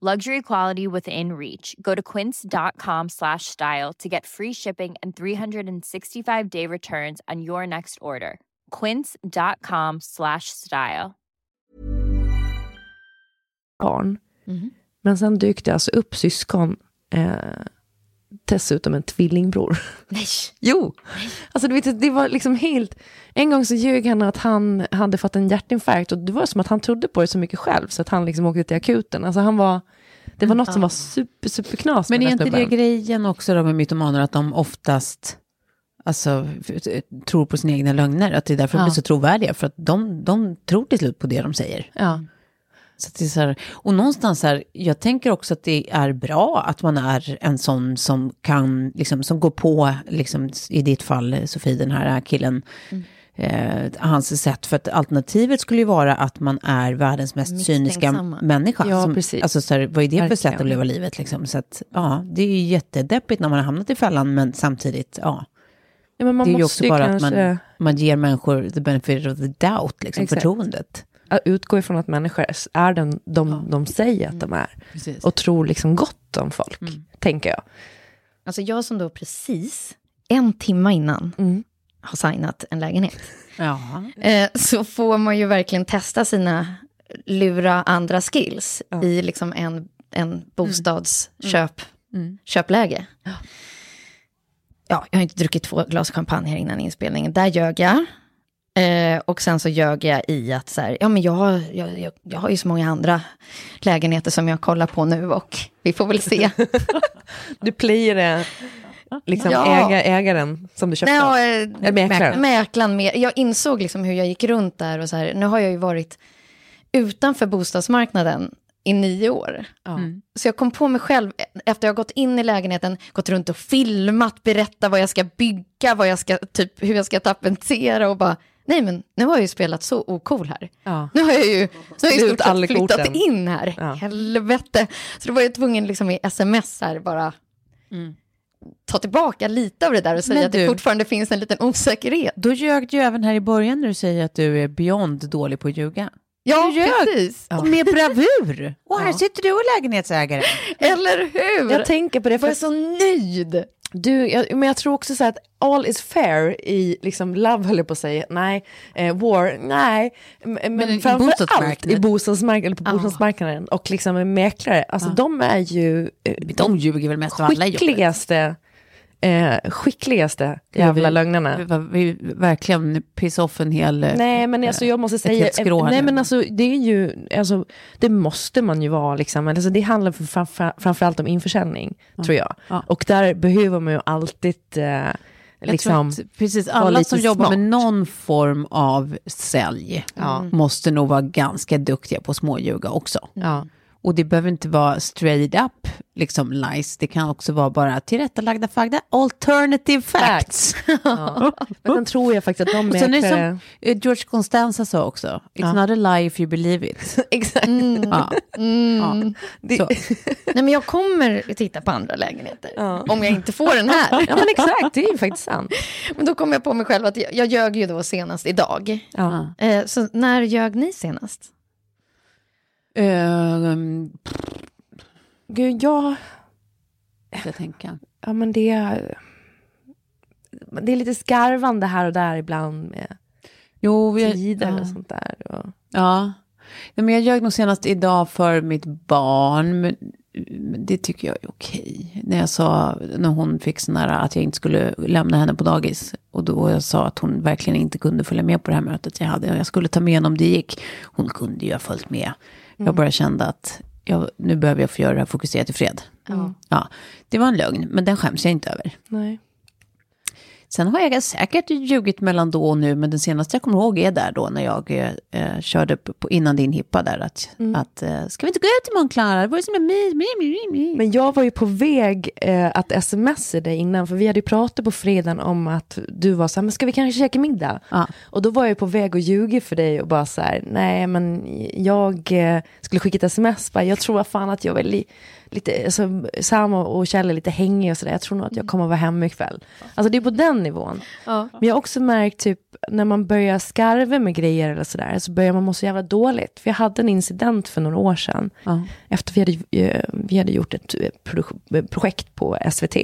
Luxury quality within reach. Go to quince.com slash style to get free shipping and 365 day returns on your next order. Quince.com slash style. barn. Men sen dök det alltså upp syskon, eh, dessutom en tvillingbror. Nej. Jo, alltså du vet, det var liksom helt... En gång så ljög han att han hade fått en hjärtinfarkt och det var som att han trodde på det så mycket själv så att han liksom åkte till akuten. Alltså han var... Det var något som var super, super knas Men är inte det grejen också då med mytomaner, att de oftast alltså, f- tror på sina egna lögner? Att det är därför de Ja. blir så trovärdiga, för att de, de tror till slut på det de säger. Ja. Så att det är så här, och någonstans här, jag tänker också att det är bra att man är en sån som kan, liksom, som går på, liksom, i ditt fall Sofie, den här killen, eh, hans sätt. För att alternativet skulle ju vara att man är världens mest cyniska människa. Ja, som, precis. Alltså så här, vad är det för sätt att leva livet liksom? Så att, ja, det är ju jättedeppigt när man har hamnat i fällan, men samtidigt, ja. Ja, men man det är ju också bara att kanske man, man ger människor the benefit of the doubt, liksom, Exakt. förtroendet. Utgå ifrån att människor är den, de, de säger att de är. Precis. Och tror liksom gott om folk, tänker jag. Alltså jag som då precis en timme innan Mm. har signat en lägenhet. Ja. Eh, så får man ju verkligen testa sina lura andra skills i liksom en, en bostadsköp, köpläge. Ja, jag har inte druckit två glas champagne här innan inspelningen. Där ljög jag. Eh, och sen så ljög jag i att så här, ja men jag, har- jag, jag, jag har ju så många andra lägenheter som jag kollar på nu och vi får väl se. Du playar liksom Ja. äga, ägaren som du köpte. Nej, eh, Eller mäklaren. mäklaren med, jag insåg liksom hur jag gick runt där och så här, nu har jag ju varit utanför bostadsmarknaden i nio år. Så jag kom på mig själv, efter jag har gått in i lägenheten, gått runt och filmat, berätta vad jag ska bygga, vad jag ska, typ, hur jag ska tapetsera och bara, nej men nu har jag ju spelat så ocool här. Ja. Nu har jag ju nu har jag Slut stort flyttat korten. in här. Ja. Helvete. Så då var jag tvungen liksom i sms här bara ta tillbaka lite av det där och säga Men att det du- fortfarande finns en liten osäkerhet. Då ljög du ju även här i början när du säger att du är beyond dålig på att ljuga. Ja, Du precis. Och med bravur. Och här sitter du och lägenhetsägare. Eller hur? Jag tänker på det, jag för är så nöjd. Du, jag, men jag tror också så att all is fair i liksom love höll jag på att säga, nej, eh, war, nej, men, i framför allt i bostadsmarknaden, på bostadsmarknaden och liksom mäklare, alltså de är ju eh, De ljuger väl mest skickligaste, eh, skickligaste jävla vi- lögnarna. Vi, vi, verkligen piss off en hel... eh, Nej men alltså jag måste säga, nej men alltså det är ju, alltså det måste man ju vara liksom, alltså, det handlar för- framför, framförallt om införsäljning, tror jag. Ja. Och där behöver man ju alltid eh, liksom, att precis alla som jobbar smart. med någon form av sälj måste nog vara ganska duktiga på småljuga också. ja. Och det behöver inte vara straight up liksom lies, det kan också vara bara tillrättalagda fakta, alternative facts. Ja. Men sen tror jag faktiskt att de är det som eh, George Constanza sa också, it's Ja. not a lie if you believe it. Exakt. Ja. Mm. Det- Så. Nej, men jag kommer titta på andra lägenheter. Om jag inte får den här. Ja men exakt, det är ju faktiskt sant. Men då kom jag på mig själv att jag, jag ljög ju då senast idag. Ja. Eh, så när ljög ni senast? Ehm, Gud, jag... jag tänka. Ja men det är... Det är lite skarvande här och där ibland med Jo, vi, tider ja. och sånt där. Och... Ja. ja, men jag ljög nog senast idag för mitt barn. Men men det tycker jag är okej. När jag sa, när hon fick sån här att jag inte skulle lämna henne på dagis. Och då jag sa att hon verkligen inte kunde följa med på det här mötet jag hade. Och jag skulle ta med henne om det gick. Hon kunde ju ha följt med. Jag bara kände att jag, nu behöver jag få göra det här fokuserat i fred. Ja, det var en lögn, men den skäms jag inte över. Nej. Sen har jag säkert ljugit mellan då och nu, men den senaste jag kommer ihåg är där då när jag eh, körde på, innan din hippa där. Att, att eh, ska vi inte gå ut imorgon Klara? Det ju mi, mi, mi. Men jag var ju på väg eh, att smsa dig innan, för vi hade ju pratat på fredagen om att du var så här, men ska vi kanske käka middag? Ja. Och då var jag på väg att ljuga för dig och bara så här, nej men jag eh, skulle skicka ett sms, bara, jag tror fan att jag li, lite, alltså, Sam och Kjell är lite hängig och sådär, jag tror nog att jag kommer vara hemma ikväll. Alltså det är på den nivån. Ja. Men jag har också märkt typ när man börjar skarva med grejer eller sådär så börjar man må så jävla dåligt. För jag hade en incident för några år sedan. Ja. Efter vi hade, eh, vi hade gjort ett eh, eh, projekt på SVT.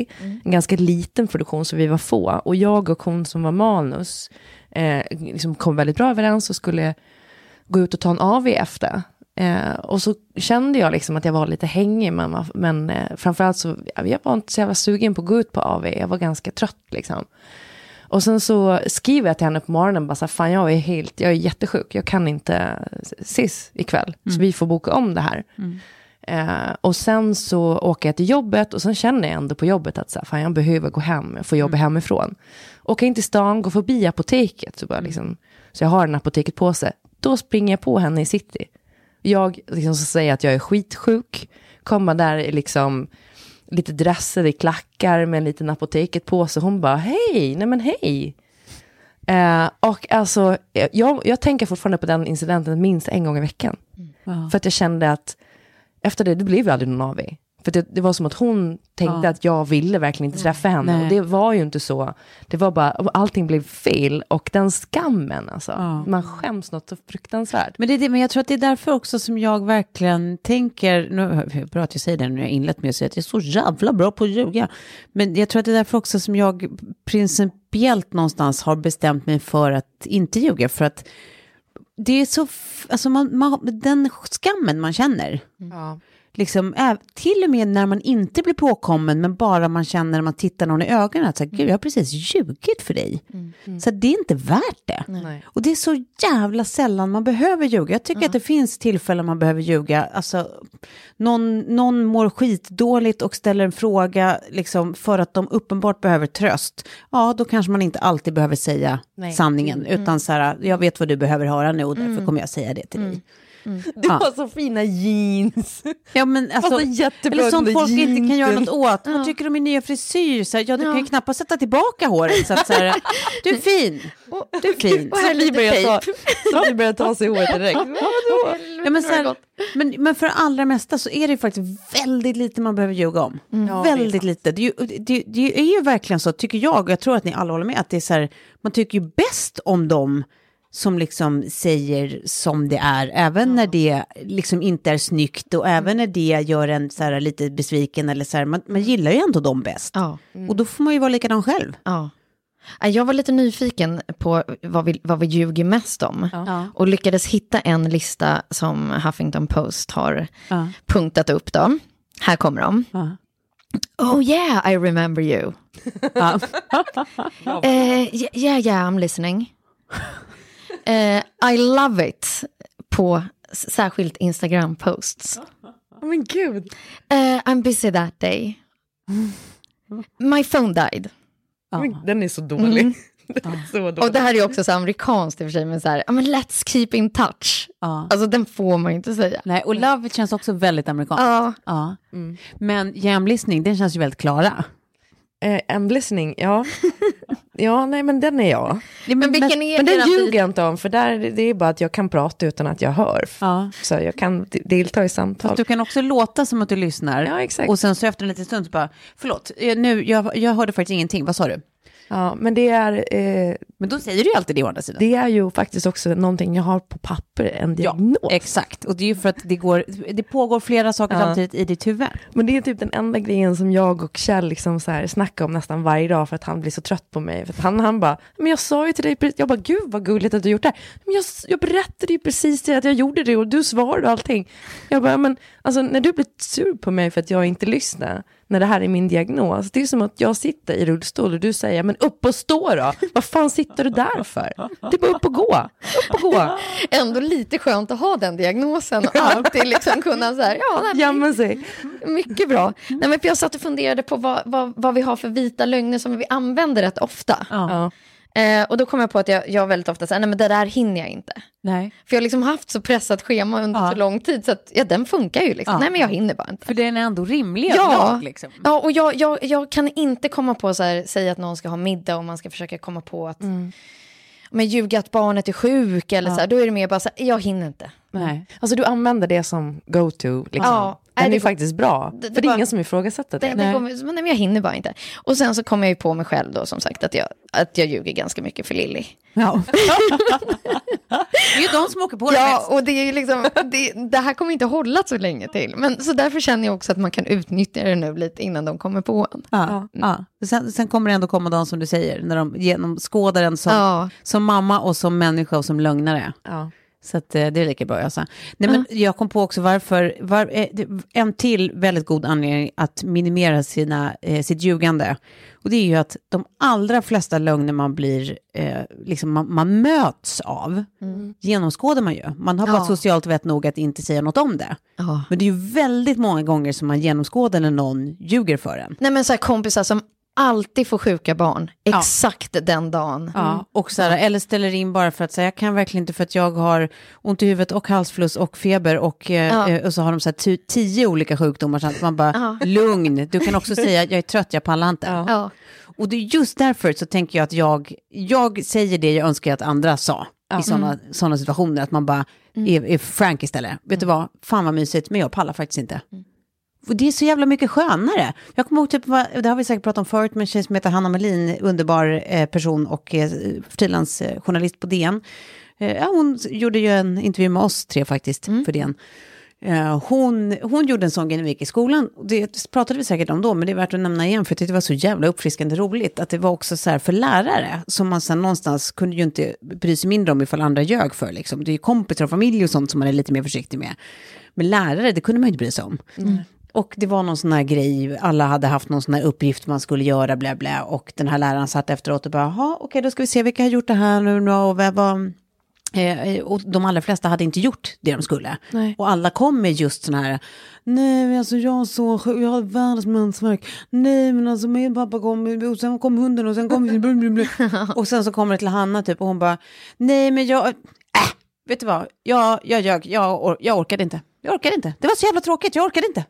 En ganska liten produktion så vi var få. Och jag och hon som var manus eh, liksom kom väldigt bra överens och skulle gå ut och ta en AV efter. Eh, och så kände jag liksom att jag var lite hängig, men, men eh, framförallt så jag var inte så jävla sugen på att gå ut på AV. Jag var ganska trött liksom. Och sen så skriver jag till henne på morgonen, bara så här, fan jag är helt, jag är jättesjuk, jag kan inte ses ikväll, så vi får boka om det här. Eh, och sen så åker jag till jobbet och sen känner jag ändå på jobbet att så här, fan jag behöver gå hem, jag får jobba hemifrån. Åker in till stan, går förbi apoteket, så, bara liksom, så jag har en apoteket på sig. Då springer jag på henne i city. Jag liksom så säger att jag är skitsjuk, kommer där i liksom lite dressade klackar med en liten apoteket på sig. Hon bara, hej, nej men hej. Eh, och alltså, eh, jag, jag tänker fortfarande på den incidenten minst en gång i veckan. Ja. För att jag kände att efter det, det blev ju aldrig någon av er. För det, det var som att hon tänkte Ja. att jag ville verkligen inte träffa henne. Nej. Och det var ju inte så. Det var bara, allting blev fel. Och den skammen alltså. Ja. Man skäms något så fruktansvärt. Men, det, är det- men jag tror att det är därför också som jag verkligen tänker, nu, bra att jag säger det när jag inlett med att säga att jag är så jävla bra på att ljuga. Men jag tror att det är därför också som jag principiellt någonstans har bestämt mig för att inte ljuga. För att det är så, alltså man, man, den skammen man känner, Ja. Liksom, ä- till och med när man inte blir påkommen, men bara man känner när man tittar någon i ögonen att så här, Gud, jag har precis ljugit för dig. Så det är inte värt det. Nej. Och det är så jävla sällan man behöver ljuga. Jag tycker att det finns tillfällen man behöver ljuga. Alltså, någon, någon mår skitdåligt och ställer en fråga liksom, för att de uppenbart behöver tröst. Ja, då kanske man inte alltid behöver säga Nej. sanningen. Utan så här, jag vet vad du behöver höra nu och därför kommer jag säga det till dig. Du Ja. har så fina jeans. Ja, men alltså, en jättebra eller sånt folk inte kan göra något jeansen. åt. Vad tycker du om min nya frisyr? Så här, ja, du kan ju knappast sätta tillbaka håret. Så att, så här, du är fin. Du är fin. Och Sofie börjar ta, börjar ta sig i håret direkt. Ja, men, så här, men, men för det allra mesta så är det ju faktiskt väldigt lite man behöver ljuga om. väldigt lite. Det är, ju, det, det är ju verkligen så, tycker jag, och jag tror att ni alla håller med, att det är så här, man tycker ju bäst om dem som liksom säger som det är, även när det liksom inte är snyggt och även när det gör en så här lite besviken eller så här, man, man gillar ju ändå dem bäst. Ja. Och då får man ju vara likadan själv. Ja. Jag var lite nyfiken på vad vi, vad vi ljuger mest om. Ja. Och lyckades hitta en lista som Huffington Post har Ja. punktat upp. Då. Här kommer de. Ja. Oh yeah, I remember you. Ja. Yeah, yeah, yeah, I'm listening. Eh, I love it på särskilt Instagram-posts. Men gud. Eh, I'm busy that day. My phone died. Men Den är så dålig. Den är så dålig. Och det här är också så amerikanskt i och för sig, men så här, ja, men let's keep in touch. Ja. Alltså den får man ju inte säga. Nej, och love känns också väldigt amerikanskt. Ja, Ja. Men jamlistening, den känns ju väldigt klara. Eh, ja. ja, nej men den är jag. men vilken är Men den ljuger jag inte om, för där, det är bara att jag kan prata utan att jag hör. Ja. Så jag kan delta i samtal. Du kan också låta som att du lyssnar. Ja, exakt. Och sen så efter en liten stund så bara, förlåt, nu, jag, jag hörde faktiskt ingenting, vad sa du? Ja, men det är, eh, Men då säger du ju alltid det å andra sidan. det är ju faktiskt också någonting jag har på papper, en diagnos. Exakt, och det är ju för att det, går, det pågår flera saker Ja. samtidigt i ditt huvud. Men det är typ den enda grejen som jag och Kjell liksom så här snackar om nästan varje dag för att han blir så trött på mig. För att han, han bara, men jag sa ju till dig, jag bara, gud vad gulligt att du gjort det här. Men jag, jag berättade ju precis till dig att jag gjorde det och du svarade och allting. Jag bara, men alltså när du blir sur på mig för att jag inte lyssnar, när det här är min diagnos, det är som att jag sitter i rullstol och du säger, men upp och stå då. Vad fan sitter du där för? Det är bara upp och gå. Upp och gå. ändå lite skönt att ha den diagnosen och alltid liksom kunna så här, ja, Jamma sig. mycket bra. Nej, men jag satt och funderade på vad, vad, vad vi har för vita lögner som vi använder rätt ofta. Ja. Eh, och då kom jag på att jag, jag väldigt ofta säger, nej men det där hinner jag inte. Nej. För jag har liksom haft så pressat schema under Ja. så lång tid så att ja, den funkar ju liksom. Ja. Nej men jag hinner bara inte. För den är ändå rimlig Ja. liksom. Ja, och jag, jag, jag kan inte komma på så här, säga att någon ska ha middag och man ska försöka komma på att men ljuga att barnet är sjuk eller så här, då är det mer bara så här, jag hinner inte. Nej. Alltså du använder det som go-to, liksom. Ja, Den är det går- faktiskt bra. det- det för det är bara- ingen som ifrågasätter det. Det, det kommer, men nej, men jag hinner bara inte. Och sen så kommer jag ju på mig själv då som sagt att jag, att jag ljuger ganska mycket för Lilly. Ja. det är ju de som åker på det Ja, mest. och det är ju liksom, det, det här kommer inte hålla så länge till. Men så därför känner jag också att man kan utnyttja det nu lite innan de kommer på en. Ja, ja. Sen, sen kommer det ändå komma de som du säger, när de genomskådar en som, Ja. som mamma och som människa och som lögnare. Ja. Så att, eh, det är lika bra jag sa. Nej, men Jag kom på också varför, var, eh, en till väldigt god anledning att minimera sina, eh, sitt ljugande. Och det är ju att de allra flesta lögner man blir, eh, liksom man, man möts av, genomskådar man ju. Man har bara Ja. socialt vett nog att inte säga något om det. Ja. Men det är ju väldigt många gånger som man genomskådar när någon ljuger för en. Nej men så här kompisar som alltid får sjuka barn exakt den dagen. Ja, och så här, eller ställer in bara för att säga, jag kan verkligen inte för att jag har ont i huvudet och halsfluss och feber och, eh, Ja. eh, och så har de så här tio olika sjukdomar så att man bara, Ja. lugn, du kan också säga, jag är trött, jag pallar inte. Ja. Och det är just därför så tänker jag att jag, jag säger det jag önskar att andra sa i sådana såna situationer, att man bara är, är frank istället. Vet du vad, fan vad mysigt, men jag pallar faktiskt inte. Och det är så jävla mycket skönare. Jag kommer ihåg, typ, det har vi säkert pratat om förut, men en tjej som heter Hanna Melin, underbar eh, person och eh, frilansjournalist på DN. Eh, ja, hon gjorde ju en intervju med oss tre faktiskt, för DN. Hon, hon gjorde en sån grej när vi gick i skolan. Det pratade vi säkert om då, men det är värt att nämna igen, för jag tyckte det var så jävla uppfriskande roligt. Att det var också så här för lärare, som man sen någonstans kunde ju inte bry sig mindre om ifall andra ljög för. Liksom. Det är ju kompisar och familj och sånt som man är lite mer försiktig med. Men lärare, det kunde man ju inte bry sig om. Och det var någon sån här grej, alla hade haft någon sån här uppgift man skulle göra, blä blä. Och den här läraren satt efteråt och bara, jaha, okej, då ska vi se vilka har gjort det här nu och vad, vad, Eh, och de allra flesta hade inte gjort det de skulle. Nej. Och alla kom med just sådana här, nej men alltså jag har så jag har världens mensvärk, nej men alltså min pappa kom, och sen kom hunden och sen kom, och sen så kommer det till Hanna typ och hon bara, nej men jag, äh, vet du vad, jag, jag ljög, jag, or jag orkade inte. Jag orkade inte. Det var så jävla tråkigt, jag orkade inte.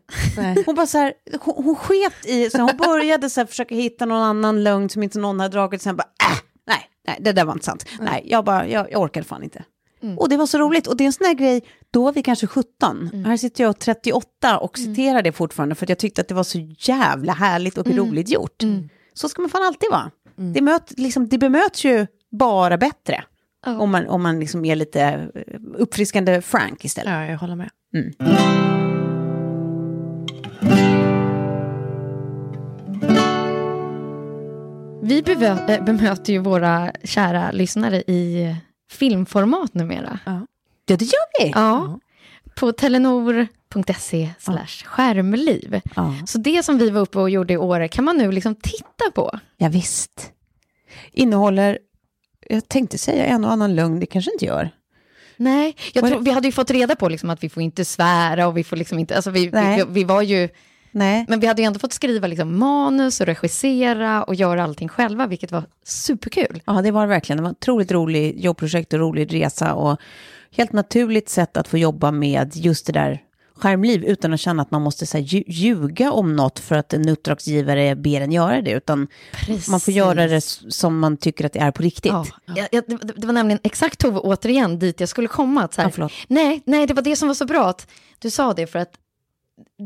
Hon bara så här, hon, hon sket i, så hon började så här försöka hitta någon annan lögn som inte någon hade dragit, sen bara, äh, nej, nej, det där var inte sant. Nej, jag bara, jag, jag orkade fan inte. Och det var så roligt, och det är en sån här grej, då var vi kanske 17, här sitter jag 38 och citerar det fortfarande för att jag tyckte att det var så jävla härligt och roligt gjort. Så ska man fan alltid vara. Det, möt, liksom, det bemöts ju bara bättre. Om man, om man liksom är lite eh, uppfriskande frank istället. Ja, jag håller med. Vi bevö- äh, bemöter ju våra kära lyssnare i filmformat numera. Ja, det gör vi. Ja, på telenor.se slash skärmliv. Ja. Så det som vi var uppe och gjorde i år kan man nu liksom titta på. Ja, visst. Innehåller, jag tänkte säga en och annan lögn, det kanske inte gör. Nej, jag tror, vi hade ju fått reda på liksom att vi får inte svära och vi får liksom inte, alltså vi, vi, vi var ju, Nej. men vi hade ju ändå fått skriva liksom manus och regissera och göra allting själva, vilket var superkul. Ja, det var det verkligen. Det var ett otroligt roligt jobbprojekt och rolig resa och helt naturligt sätt att få jobba med just det där skärmliv utan att känna att man måste så här, lju- ljuga om något för att en uppdragsgivare ber en göra det, utan man får göra det som man tycker att det är på riktigt. Ja, jag, jag, det, det var nämligen exakt Tove, återigen, dit jag skulle komma. Att så här, Ja, nej, nej, det var det som var så bra att du sa det, för att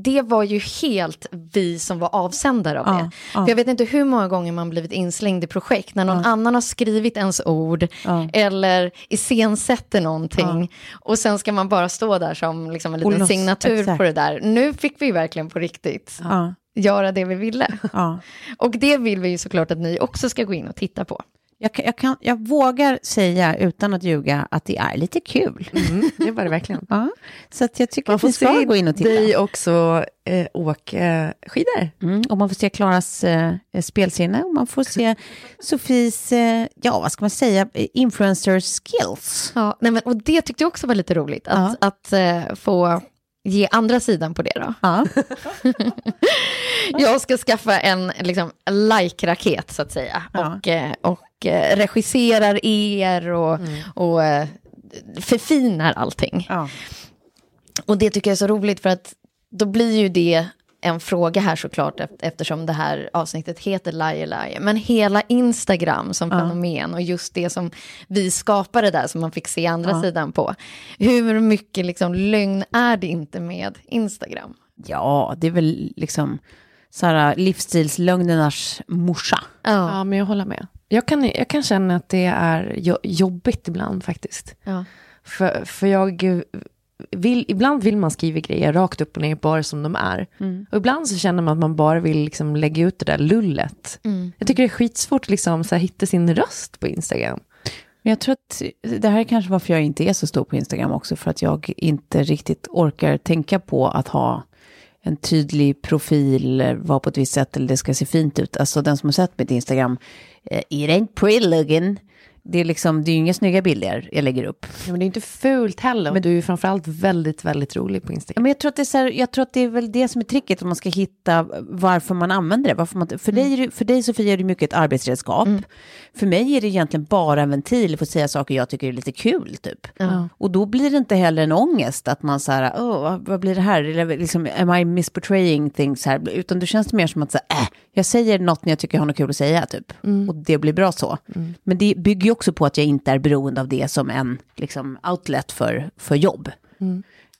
det var ju helt vi som var avsändare av Ja, det. ja. För jag vet inte hur många gånger man blivit inslängd i projekt när någon annan har skrivit ens ord Ja. eller iscensätter någonting och sen ska man bara stå där som liksom en liten Olof, signatur exakt. på det där. Nu fick vi verkligen på riktigt Ja, göra det vi ville. ja. Och det vill vi ju såklart att ni också ska gå in och titta på. Jag, jag, kan, jag vågar säga utan att ljuga att det är lite kul. Mm, det var det verkligen. Ja, så att jag tycker Man att får vi ska se gå in och titta. dig också eh, åka skidor. Mm, och man får se Klaras eh, spelsinne och man får se Sofies, eh, ja vad ska man säga, eh, influencer skills. Ja, nej men, och det tyckte jag också var lite roligt, att, att eh, få ge andra sidan på det då. Ja. Jag ska skaffa en liksom, like-raket så att säga. Ja. Och, eh, och eh, regisserar er och, och eh, förfinar allting. Ja. Och det tycker jag är så roligt för att då blir ju det en fråga här såklart eft- eftersom det här avsnittet heter Liar Liar. Men hela Instagram som fenomen och just det som vi skapade där som man fick se andra sidan på. Hur mycket liksom lögn är det inte med Instagram? ja, det är väl liksom så här, livsstilslögnernas morsa. Ja. Ja, men jag håller med. Jag kan, jag kan känna att det är jo- jobbigt ibland faktiskt. Ja. För, för jag vill, ibland vill man skriva grejer rakt upp och ner bara som de är. Och ibland så känner man att man bara vill liksom lägga ut det där lullet. Jag tycker det är skitsvårt att liksom så här hitta sin röst på Instagram. Men jag tror att det här är kanske varför jag inte är så stor på Instagram också, för att jag inte riktigt orkar tänka på att ha en tydlig profil, eh, vara på ett visst sätt eller det ska se fint ut. Alltså den som har sett mitt Instagram, eh, it ain't pretty looking. Det är liksom, det är ju inga snygga bilder jag lägger upp. Ja, men det är inte fult heller. Men du är ju framförallt väldigt, väldigt rolig på Ja, Instagram. men jag, tror att det är så här, jag tror att det är väl det som är tricket, om man ska hitta varför man använder det. Varför man, för, dig, är det- för dig Sofia är det mycket ett arbetsredskap. För mig är det egentligen bara en ventil för att säga saker jag tycker är lite kul. Typ. Och då blir det inte heller en ångest att man så här, Åh, vad- vad blir det här? Eller liksom, am I misportraying things här? Utan då känns det mer som att så här, äh, jag säger något när jag tycker jag har något kul att säga. Typ. Och det blir bra så. Men det bygger ju också på att jag inte är beroende av det som en liksom, outlet för, för jobb.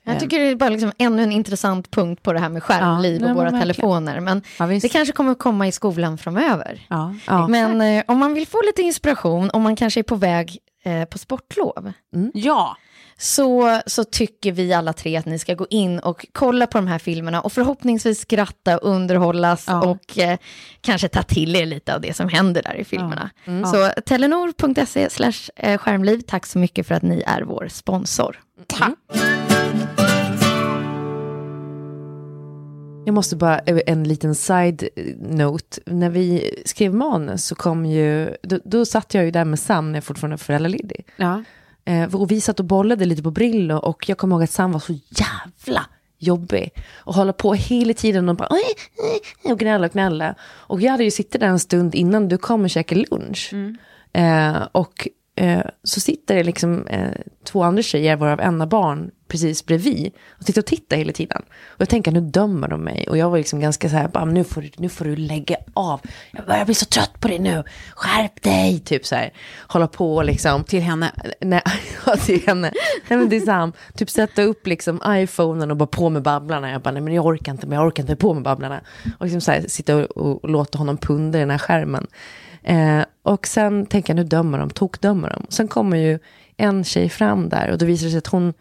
Jag tycker det är bara liksom ännu en intressant punkt på det här med skärmliv Ja, och våra telefoner. Men Ja, det kanske kommer att komma i skolan framöver. Ja. Ja. Men eh, om man vill få lite inspiration, om man kanske är på väg eh, på sportlov, ja. Så, så tycker vi alla tre att ni ska gå in och kolla på de här filmerna och förhoppningsvis skratta, underhållas Ja. och eh, kanske ta till er lite av det som händer där i filmerna. Så telenor.se slash eh, skärmliv, tack så mycket för att ni är vår sponsor. Tack. Jag måste bara, eh, en liten side note. När vi skrev manus så kom ju, då, då satt jag ju där med Sam när jag fortfarande var föräldraledig. Ja. Eh, och vi satt och bollade lite på Brillo och jag kommer ihåg att Sam var så jävla jobbig. Och hålla på hela tiden och bara och gnälla och gnälla. Och jag hade ju suttit där en stund innan du kom och käkade lunch. Eh, och eh, så sitter det liksom eh, två andra tjejer, varav en har barn, precis bredvid. Och sitter och tittar hela tiden. Och jag tänker, nu dömer de mig. Och jag var liksom ganska så här, bara, nu, får du, nu får du lägga av. Jag, bara, jag blir så trött på det nu. Skärp dig, typ så här. Hålla på liksom. Till henne. Nej, ja, till henne. Nej, men det är Sam. Typ sätta upp liksom iPhonen och bara på med babblarna. Jag bara, nej men jag orkar inte, men jag orkar inte på med babblarna. Och liksom så här, sitta och, och, och låta honom punda i den här skärmen. Eh, och sen tänker jag, nu dömer de, tokdömer de. Sen kommer ju en tjej fram där och då visar det sig att hon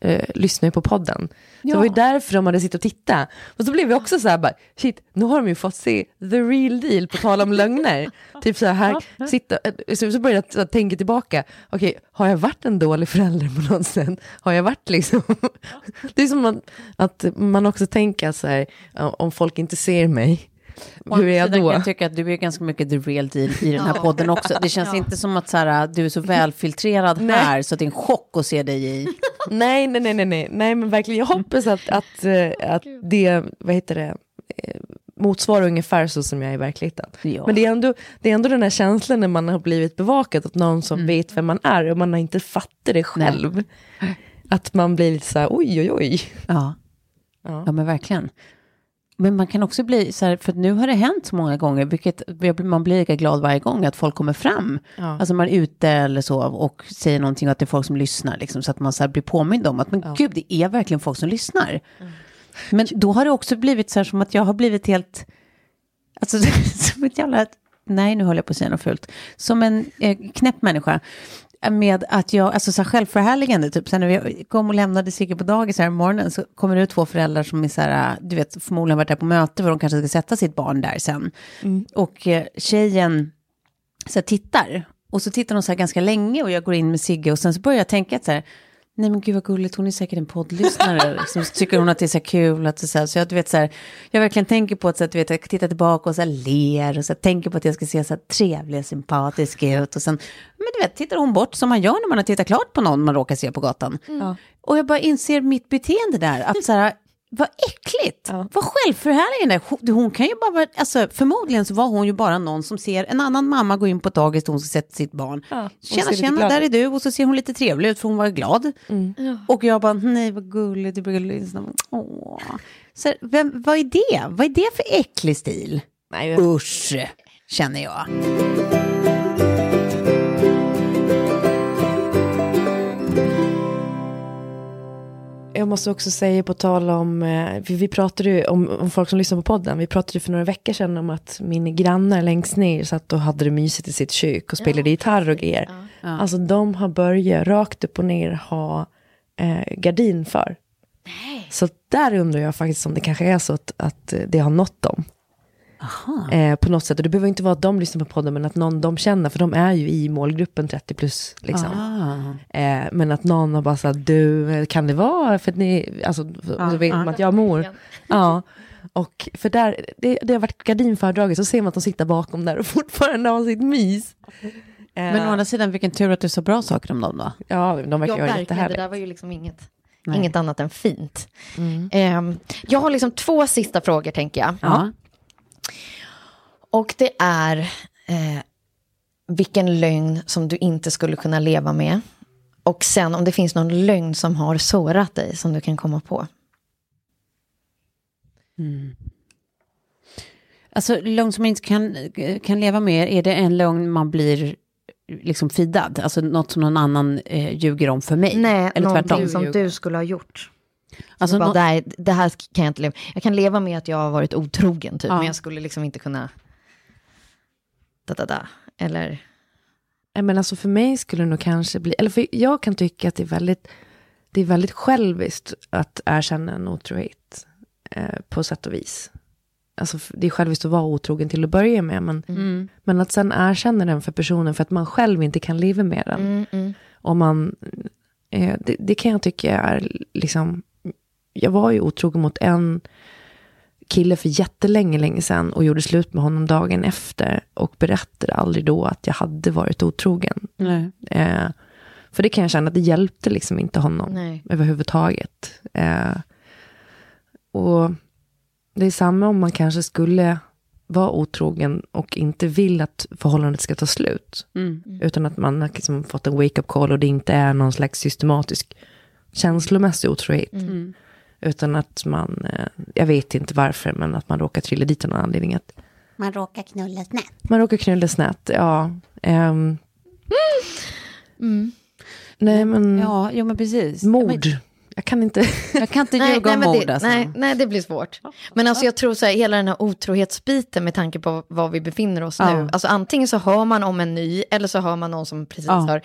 eh, lyssnar ju på podden. Så det var ju därför de hade suttit och tittat. Och så blev vi också så här, bara, shit, nu har de ju fått se the real deal, på tal om lögner. typ så här, sitta, eh, så, så började jag tänka tillbaka, okej, har jag varit en dålig förälder på något sätt? Har jag varit liksom... det är som att, att man också tänker så här, om folk inte ser mig, hur är jag då? Jag tycker att du är ganska mycket the real deal i den här podden också. Det känns inte som att så här, du är så välfiltrerad här så att det är en chock att se dig i. Nej, nej, nej, nej, nej, nej, men verkligen, jag hoppas att, att, eh, att det, vad heter det, eh, motsvarar ungefär så som jag är i verkligheten. Ja. Men det är, ändå, det är ändå den här känslan när man har blivit bevakad, att någon som vet vem man är och man har inte fattat det själv. Att man blir lite så här, oj, oj, oj. Ja. Ja. ja, men verkligen. Men man kan också bli så här, för nu har det hänt så många gånger, vilket man blir lika glad varje gång att folk kommer fram. Ja. Alltså man är ute eller så och säger någonting och att det är folk som lyssnar, liksom, så att man så här blir påmind om att men gud, det är verkligen folk som lyssnar. Men då har det också blivit så här som att jag har blivit helt, alltså som ett jävla, nej nu håller jag på att säga något fult, som en eh, knäpp människa. Med att jag, alltså så här självförhärligande, typ sen när vi kom och lämnade Sigge på dagis här i morgonen så kommer det ut två föräldrar som är så här, du vet, förmodligen varit där på möte för de kanske ska sätta sitt barn där sen. Och eh, tjejen så här, tittar, och så tittar hon så här ganska länge och jag går in med Sigge och sen så börjar jag tänka att så här, nej men gud vad gulligt, hon är säkert en poddlyssnare. liksom, så tycker hon att det är så här kul, att så, här, så jag, du vet, så här, jag verkligen tänker på att så att, du vet, jag tittar tillbaka och så här, ler och så här, tänker på att jag ska se så här, trevlig och sympatisk ut. Och sen, men du vet, tittar hon bort som man gör när man har tittat klart på någon man råkar se på gatan. Och jag bara inser mitt beteende där, att så här, vad äckligt, vad självförhärligande. Hon, hon kan ju bara, alltså förmodligen så var hon ju bara någon som ser en annan mamma gå in på ett dagis där hon ska sätta sitt barn. ser tjena, tjena, där är du. Och så ser hon lite trevlig ut för hon var glad. Och jag bara, nej vad gulligt, du lyssna. Åh. Så, vem, vad är det? Vad är det för äcklig stil? Nej, Usch, känner jag. Jag måste också säga på tal om, eh, vi, vi pratade ju om, om folk som lyssnar på podden, vi pratade ju för några veckor sedan om att min grannar längst ner satt och hade det mysigt i sitt kök och spelade gitarr och grejer. Alltså de har börjat rakt upp och ner ha eh, gardin för. Så där undrar jag faktiskt om det kanske är så att, att det har nått dem. Eh, på något sätt, och det behöver inte vara att de lyssnar på podden, men att någon de känner, för de är ju i målgruppen 30 plus. Liksom. Ah. Eh, men att någon har bara sagt, du, eh, kan det vara för att ni, alltså, och så vet man att jag mor. Ja, och för där, det, det har varit gardinföredraget, så ser man att de sitter bakom där och fortfarande har sitt mys. Eh, Men å andra sidan, vilken tur att du sa bra saker om dem då. ja, de verkar Ja, ju. Det jättehärligt. där var ju liksom inget, inget annat än fint. Ehm, jag har liksom två sista frågor, tänker jag. Ja. Och det är eh, vilken lögn som du inte skulle kunna leva med. Och sen om det finns någon lögn som har sårat dig som du kan komma på. Alltså lögn som man inte kan, kan leva med, är det en lögn man blir liksom fidad? Alltså något som någon annan eh, ljuger om för mig? Nej, Eller någonting tvärtom? som du skulle ha gjort. Alltså, bara, nå- nej, det här kan jag inte leva Jag kan leva med att jag har varit otrogen, typ, Ja. men jag skulle liksom inte kunna... Da, da, da. Eller... Men alltså för mig skulle det nog kanske bli, eller för jag kan tycka att det är väldigt, det är väldigt själviskt att erkänna en otrohet. Eh, på sätt och vis. Alltså det är själviskt att vara otrogen till att börja med, men, Mm. men att sen erkänna den för personen för att man själv inte kan leva med den. Mm, mm. Och man, eh, det, det kan jag tycka är liksom, jag var ju otrogen mot en kille för jättelänge, länge sedan och gjorde slut med honom dagen efter och berättade aldrig då att jag hade varit otrogen. Eh, för det kan jag känna att det hjälpte liksom inte honom Nej. överhuvudtaget. Eh, och det är samma om man kanske skulle vara otrogen och inte vill att förhållandet ska ta slut. Mm. Utan att man har liksom fått en wake-up call och det inte är någon slags systematisk känslomässig otrohet. Mm. Utan att man, eh, jag vet inte varför, men att man råkar trilla dit av någon anledning. Att Man råkar knulla snett. man råkar knulla snett, ja. ehm. Nej men, Ja, jo men precis. Ja, mord. men Jag kan inte. Jag kan inte Nej, ljuga om mord det, alltså. nej, nej, det blir svårt. Men alltså jag tror så här, hela den här otrohetsbiten med tanke på var vi befinner oss Ja. nu. Alltså antingen så hör man om en ny eller så hör man någon som precis Ja. har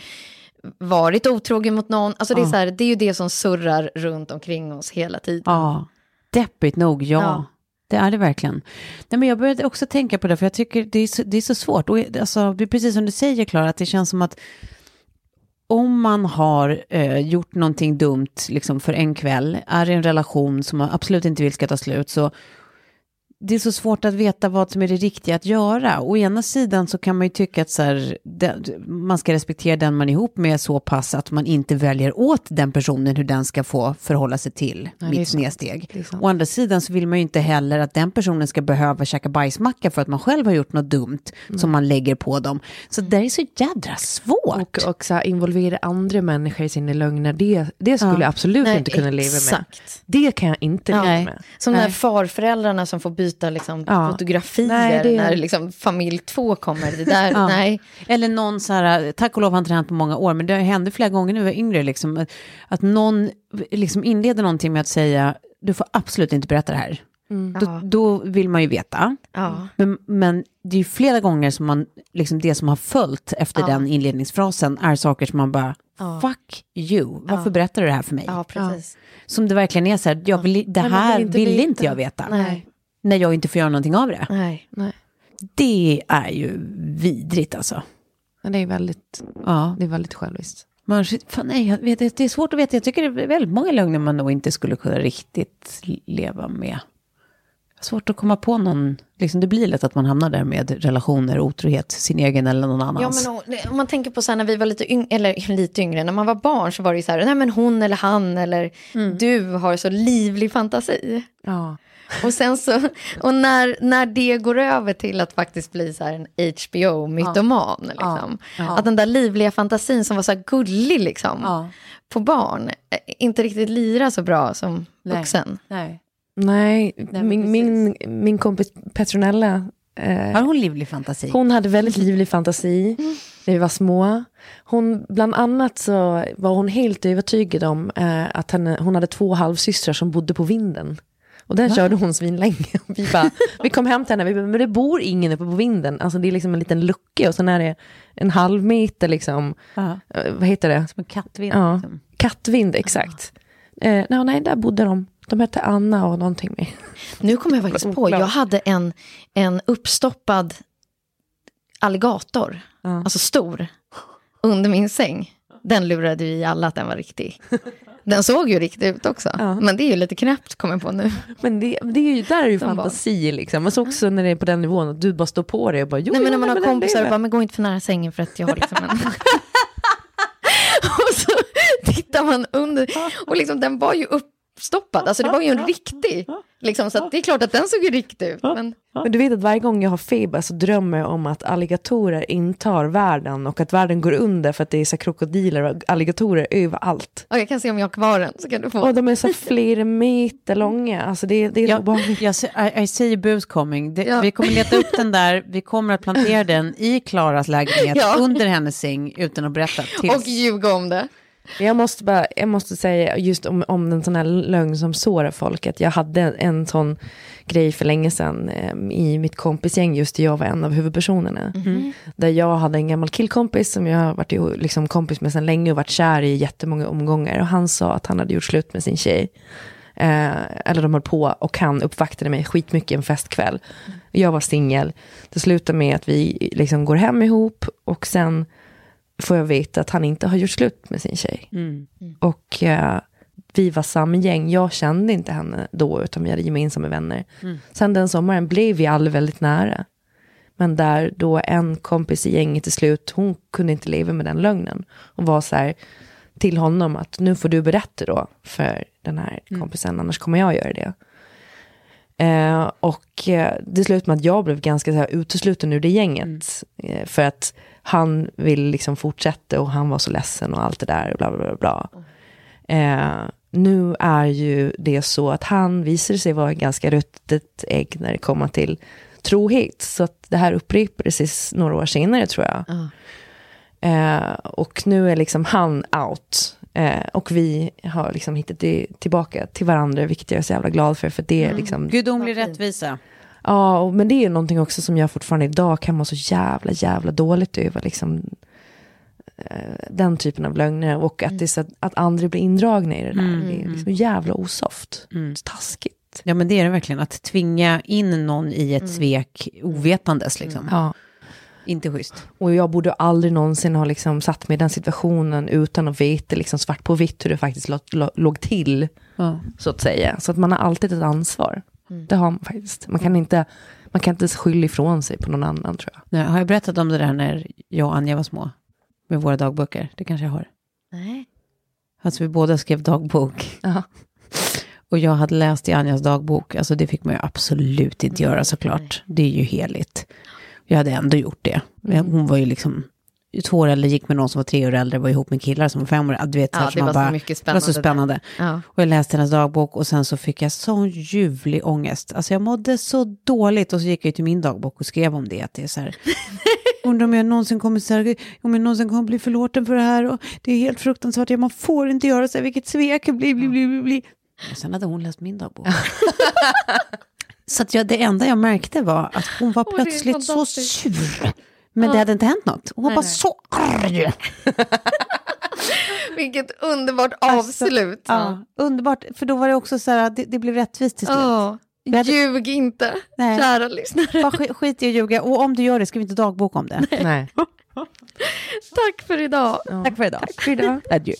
varit otrogen mot någon. Alltså det är, Ja. så här, det är ju det som surrar runt omkring oss hela tiden. Ja, deppigt nog, ja. Ja. Det är det verkligen. Nej, men jag började också tänka på det, för jag tycker det är så, det är så svårt. Och, alltså, det är precis som du säger, Klara, att det känns som att om man har eh, gjort någonting dumt liksom, för en kväll, är i en relation som man absolut inte vill ska ta slut, så det är så svårt att veta vad som är det riktiga att göra. Å ena sidan så kan man ju tycka att så här, man ska respektera den man är ihop med så pass att man inte väljer åt den personen hur den ska få förhålla sig till är mitt snedsteg. Å andra sidan så vill man ju inte heller att den personen ska behöva käka bajsmacka för att man själv har gjort något dumt som man lägger på dem. Så det är så jädra svårt. Och, och så här, involvera andra människor i sina lögner, det, det skulle Ja. jag absolut Nej, inte kunna leva med. exakt. Det kan jag inte leva Nej. med. Som när Nej. farföräldrarna som får byta liksom, Ja. fotografier Nej, det- när liksom, familj två kommer. Det där, Ja. nej. Eller någon så här, tack och lov har inte hänt på många år, men det hände flera gånger när jag var yngre, liksom, att- någon liksom inleder någonting med att säga, du får absolut inte berätta det här. Då, Ja. då vill man ju veta. Ja. Men, men det är ju flera gånger som man, liksom det som har följt efter Ja. den inledningsfrasen är saker som man bara, fuck you, varför berättar du det här för mig? Som det verkligen är så här, jag vill, det här vill vill inte inte, veta. jag veta. Nej. När jag inte får göra någonting av det. Nej. Det är ju vidrigt alltså. Men det är väldigt, Ja. det är väldigt själviskt. Man, fan, nej, jag vet, det är svårt att veta. Jag tycker det är väldigt många lögner man nog inte skulle kunna riktigt leva med. Svårt att komma på någon, liksom det blir lätt att man hamnar där med relationer, otrohet, sin egen eller någon Ja, annans. men om- man tänker på så här när vi var lite yngre, eller lite yngre, när man var barn så var det ju så här, nej men hon eller han eller du har så livlig fantasi. Ja. Och sen så, och när, när det går över till att faktiskt bli så här en HBO-mytoman, liksom. Ja. att den där livliga fantasin som var så här gullig liksom, Ja. på barn, eh, inte riktigt lirar så bra som Nej. vuxen. Nej. Nej, men min, min, min kompis Petronella, eh, Har hon livlig fantasi? hon hade väldigt livlig fantasi när vi var små. Hon, bland annat så var hon helt övertygad om eh, att henne, hon hade två halvsystrar som bodde på vinden. Och den körde hon svinlänge. Vi, bara, vi kom hem till henne, vi bara, men det bor ingen uppe på vinden. Alltså det är liksom en liten lucka och sen är det en halv meter liksom, Ja. eh, vad heter det? Som en kattvind. Ja, Liksom. kattvind, exakt. Eh, nej, nej, där bodde de. De hette Anna och någonting mer. Nu kommer jag faktiskt på, jag hade en, en uppstoppad alligator, Ja. alltså stor, under min säng. Den lurade vi alla att den var riktig. Den såg ju riktigt ut också, Ja. men det är ju lite knäppt kommer jag på nu. Men det, det är ju, där är ju bara- fantasi liksom. Men så också när det är på den nivån att du bara står på det och bara jo, Nej men när man har kompisar och bara, men gå inte för nära sängen för att jag har liksom en... och så tittar man under, och liksom den var ju uppstoppad, alltså det var ju en riktig, liksom, så att det är klart att den såg ju riktig ut. Men, Men du vet att varje gång jag har feber så drömmer jag om att alligatorer intar världen och att världen går under för att det är så krokodiler och alligatorer överallt. och jag kan se om jag har kvar den, så kan du få. Och de är så flera meter långa, alltså det, det är så Jag, obehagligt. jag, I, I see booze coming. Det, Ja. Vi kommer leta upp den där, vi kommer att plantera den i Klaras lägenhet Ja. under hennes säng utan att berätta. Tills, Och ljuga om det. Jag måste, bara, jag måste säga just om, om en sån här lögn som sårar folk, att jag hade en sån grej för länge sedan eh, i mitt kompisgäng, just där jag var en av huvudpersonerna. Där jag hade en gammal killkompis som jag har varit liksom kompis med sedan länge och varit kär i jättemånga omgångar. Och han sa att han hade gjort slut med sin tjej. Eh, eller de höll på och han uppvaktade mig skitmycket en festkväll. Jag var singel. Det slutade med att vi liksom går hem ihop och sen får jag veta att han inte har gjort slut med sin tjej. Mm. Och eh, vi var samma gäng. Jag kände inte henne då, utan vi hade gemensamma vänner. Sen den sommaren blev vi alla väldigt nära. Men där då en kompis i gänget till slut, hon kunde inte leva med den lögnen. Och var så här till honom att nu får du berätta då för den här kompisen, annars kommer jag göra det. Eh, och eh, det slutade med att jag blev ganska så här, utesluten ur det gänget. Eh, för att han ville liksom fortsätta och han var så ledsen och allt det där. Bla, bla, bla, bla. Eh, nu är ju det så att han visade sig vara ganska ruttet ägg när det kommer till trohet. Så att det här upprepades några år senare tror jag. Eh, och nu är liksom han out. Eh, och vi har liksom hittat det tillbaka till varandra, vilket jag är så jävla glad för. för det är liksom, Gudomlig rättvisa. Ja, och- men det är någonting också som jag fortfarande idag kan må så jävla, jävla dåligt över. Liksom, eh, den typen av lögner och att, det är så att, att andra blir indragna i det där. Det är liksom jävla osoft. Så taskigt. Ja men det är det verkligen, att tvinga in någon i ett svek ovetandes liksom. Ja. Inte schysst. Och jag borde aldrig någonsin ha liksom satt mig i den situationen utan att veta liksom svart på vitt hur det faktiskt lå- lå- låg till. Ja. Så att säga. Så att man har alltid ett ansvar. Det har man faktiskt. Man kan inte, man kan inte skylla ifrån sig på någon annan tror jag. Nej, har jag berättat om det där när jag och Anja var små? Med våra dagböcker? Det kanske jag har. Nej. Alltså vi båda skrev dagbok. Ja. Och jag hade läst i Anjas dagbok. Alltså det fick man ju absolut inte göra såklart. Det är ju heligt. Jag hade ändå gjort det. Men Hon var ju liksom två år äldre, gick med någon som var tre år äldre, var ihop med killar som var fem år äldre. Du vet, Ja, det man var så mycket Det var så spännande. Ja. Och jag läste hennes dagbok och sen så fick jag sån ljuvlig ångest. Alltså jag mådde så dåligt och så gick jag till min dagbok och skrev om det. Att det är så här, undrar om jag någonsin kommer, så här, om jag någonsin kommer bli förlåten för det här. Och det är helt fruktansvärt, ja, man får inte göra så här, vilket svek, bli, bli, bli, bli. Och sen hade hon läst min dagbok. så att jag, det enda jag märkte var att hon var plötsligt så fantastiskt. sur. Men det hade inte hänt något. Hon var Nej, bara nej. så arg. Vilket underbart Alltså, avslut. Ja, underbart, för då var det också så här, det, det blev rättvist till slut. Ja. Vi hade- Ljug inte, Nej. kära lyssnare. Bara skit, skit i att ljuga. Och om du gör det, skriv inte dagbok om det. Nej. Tack för idag. Tack för idag. Tack för idag. Adjö.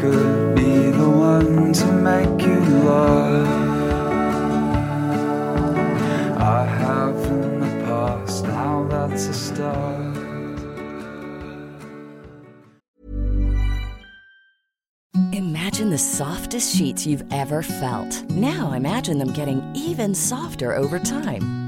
Could be the one to make you laugh. I have in the past, now that's a start. Imagine the softest sheets you've ever felt. Now imagine them getting even softer over time.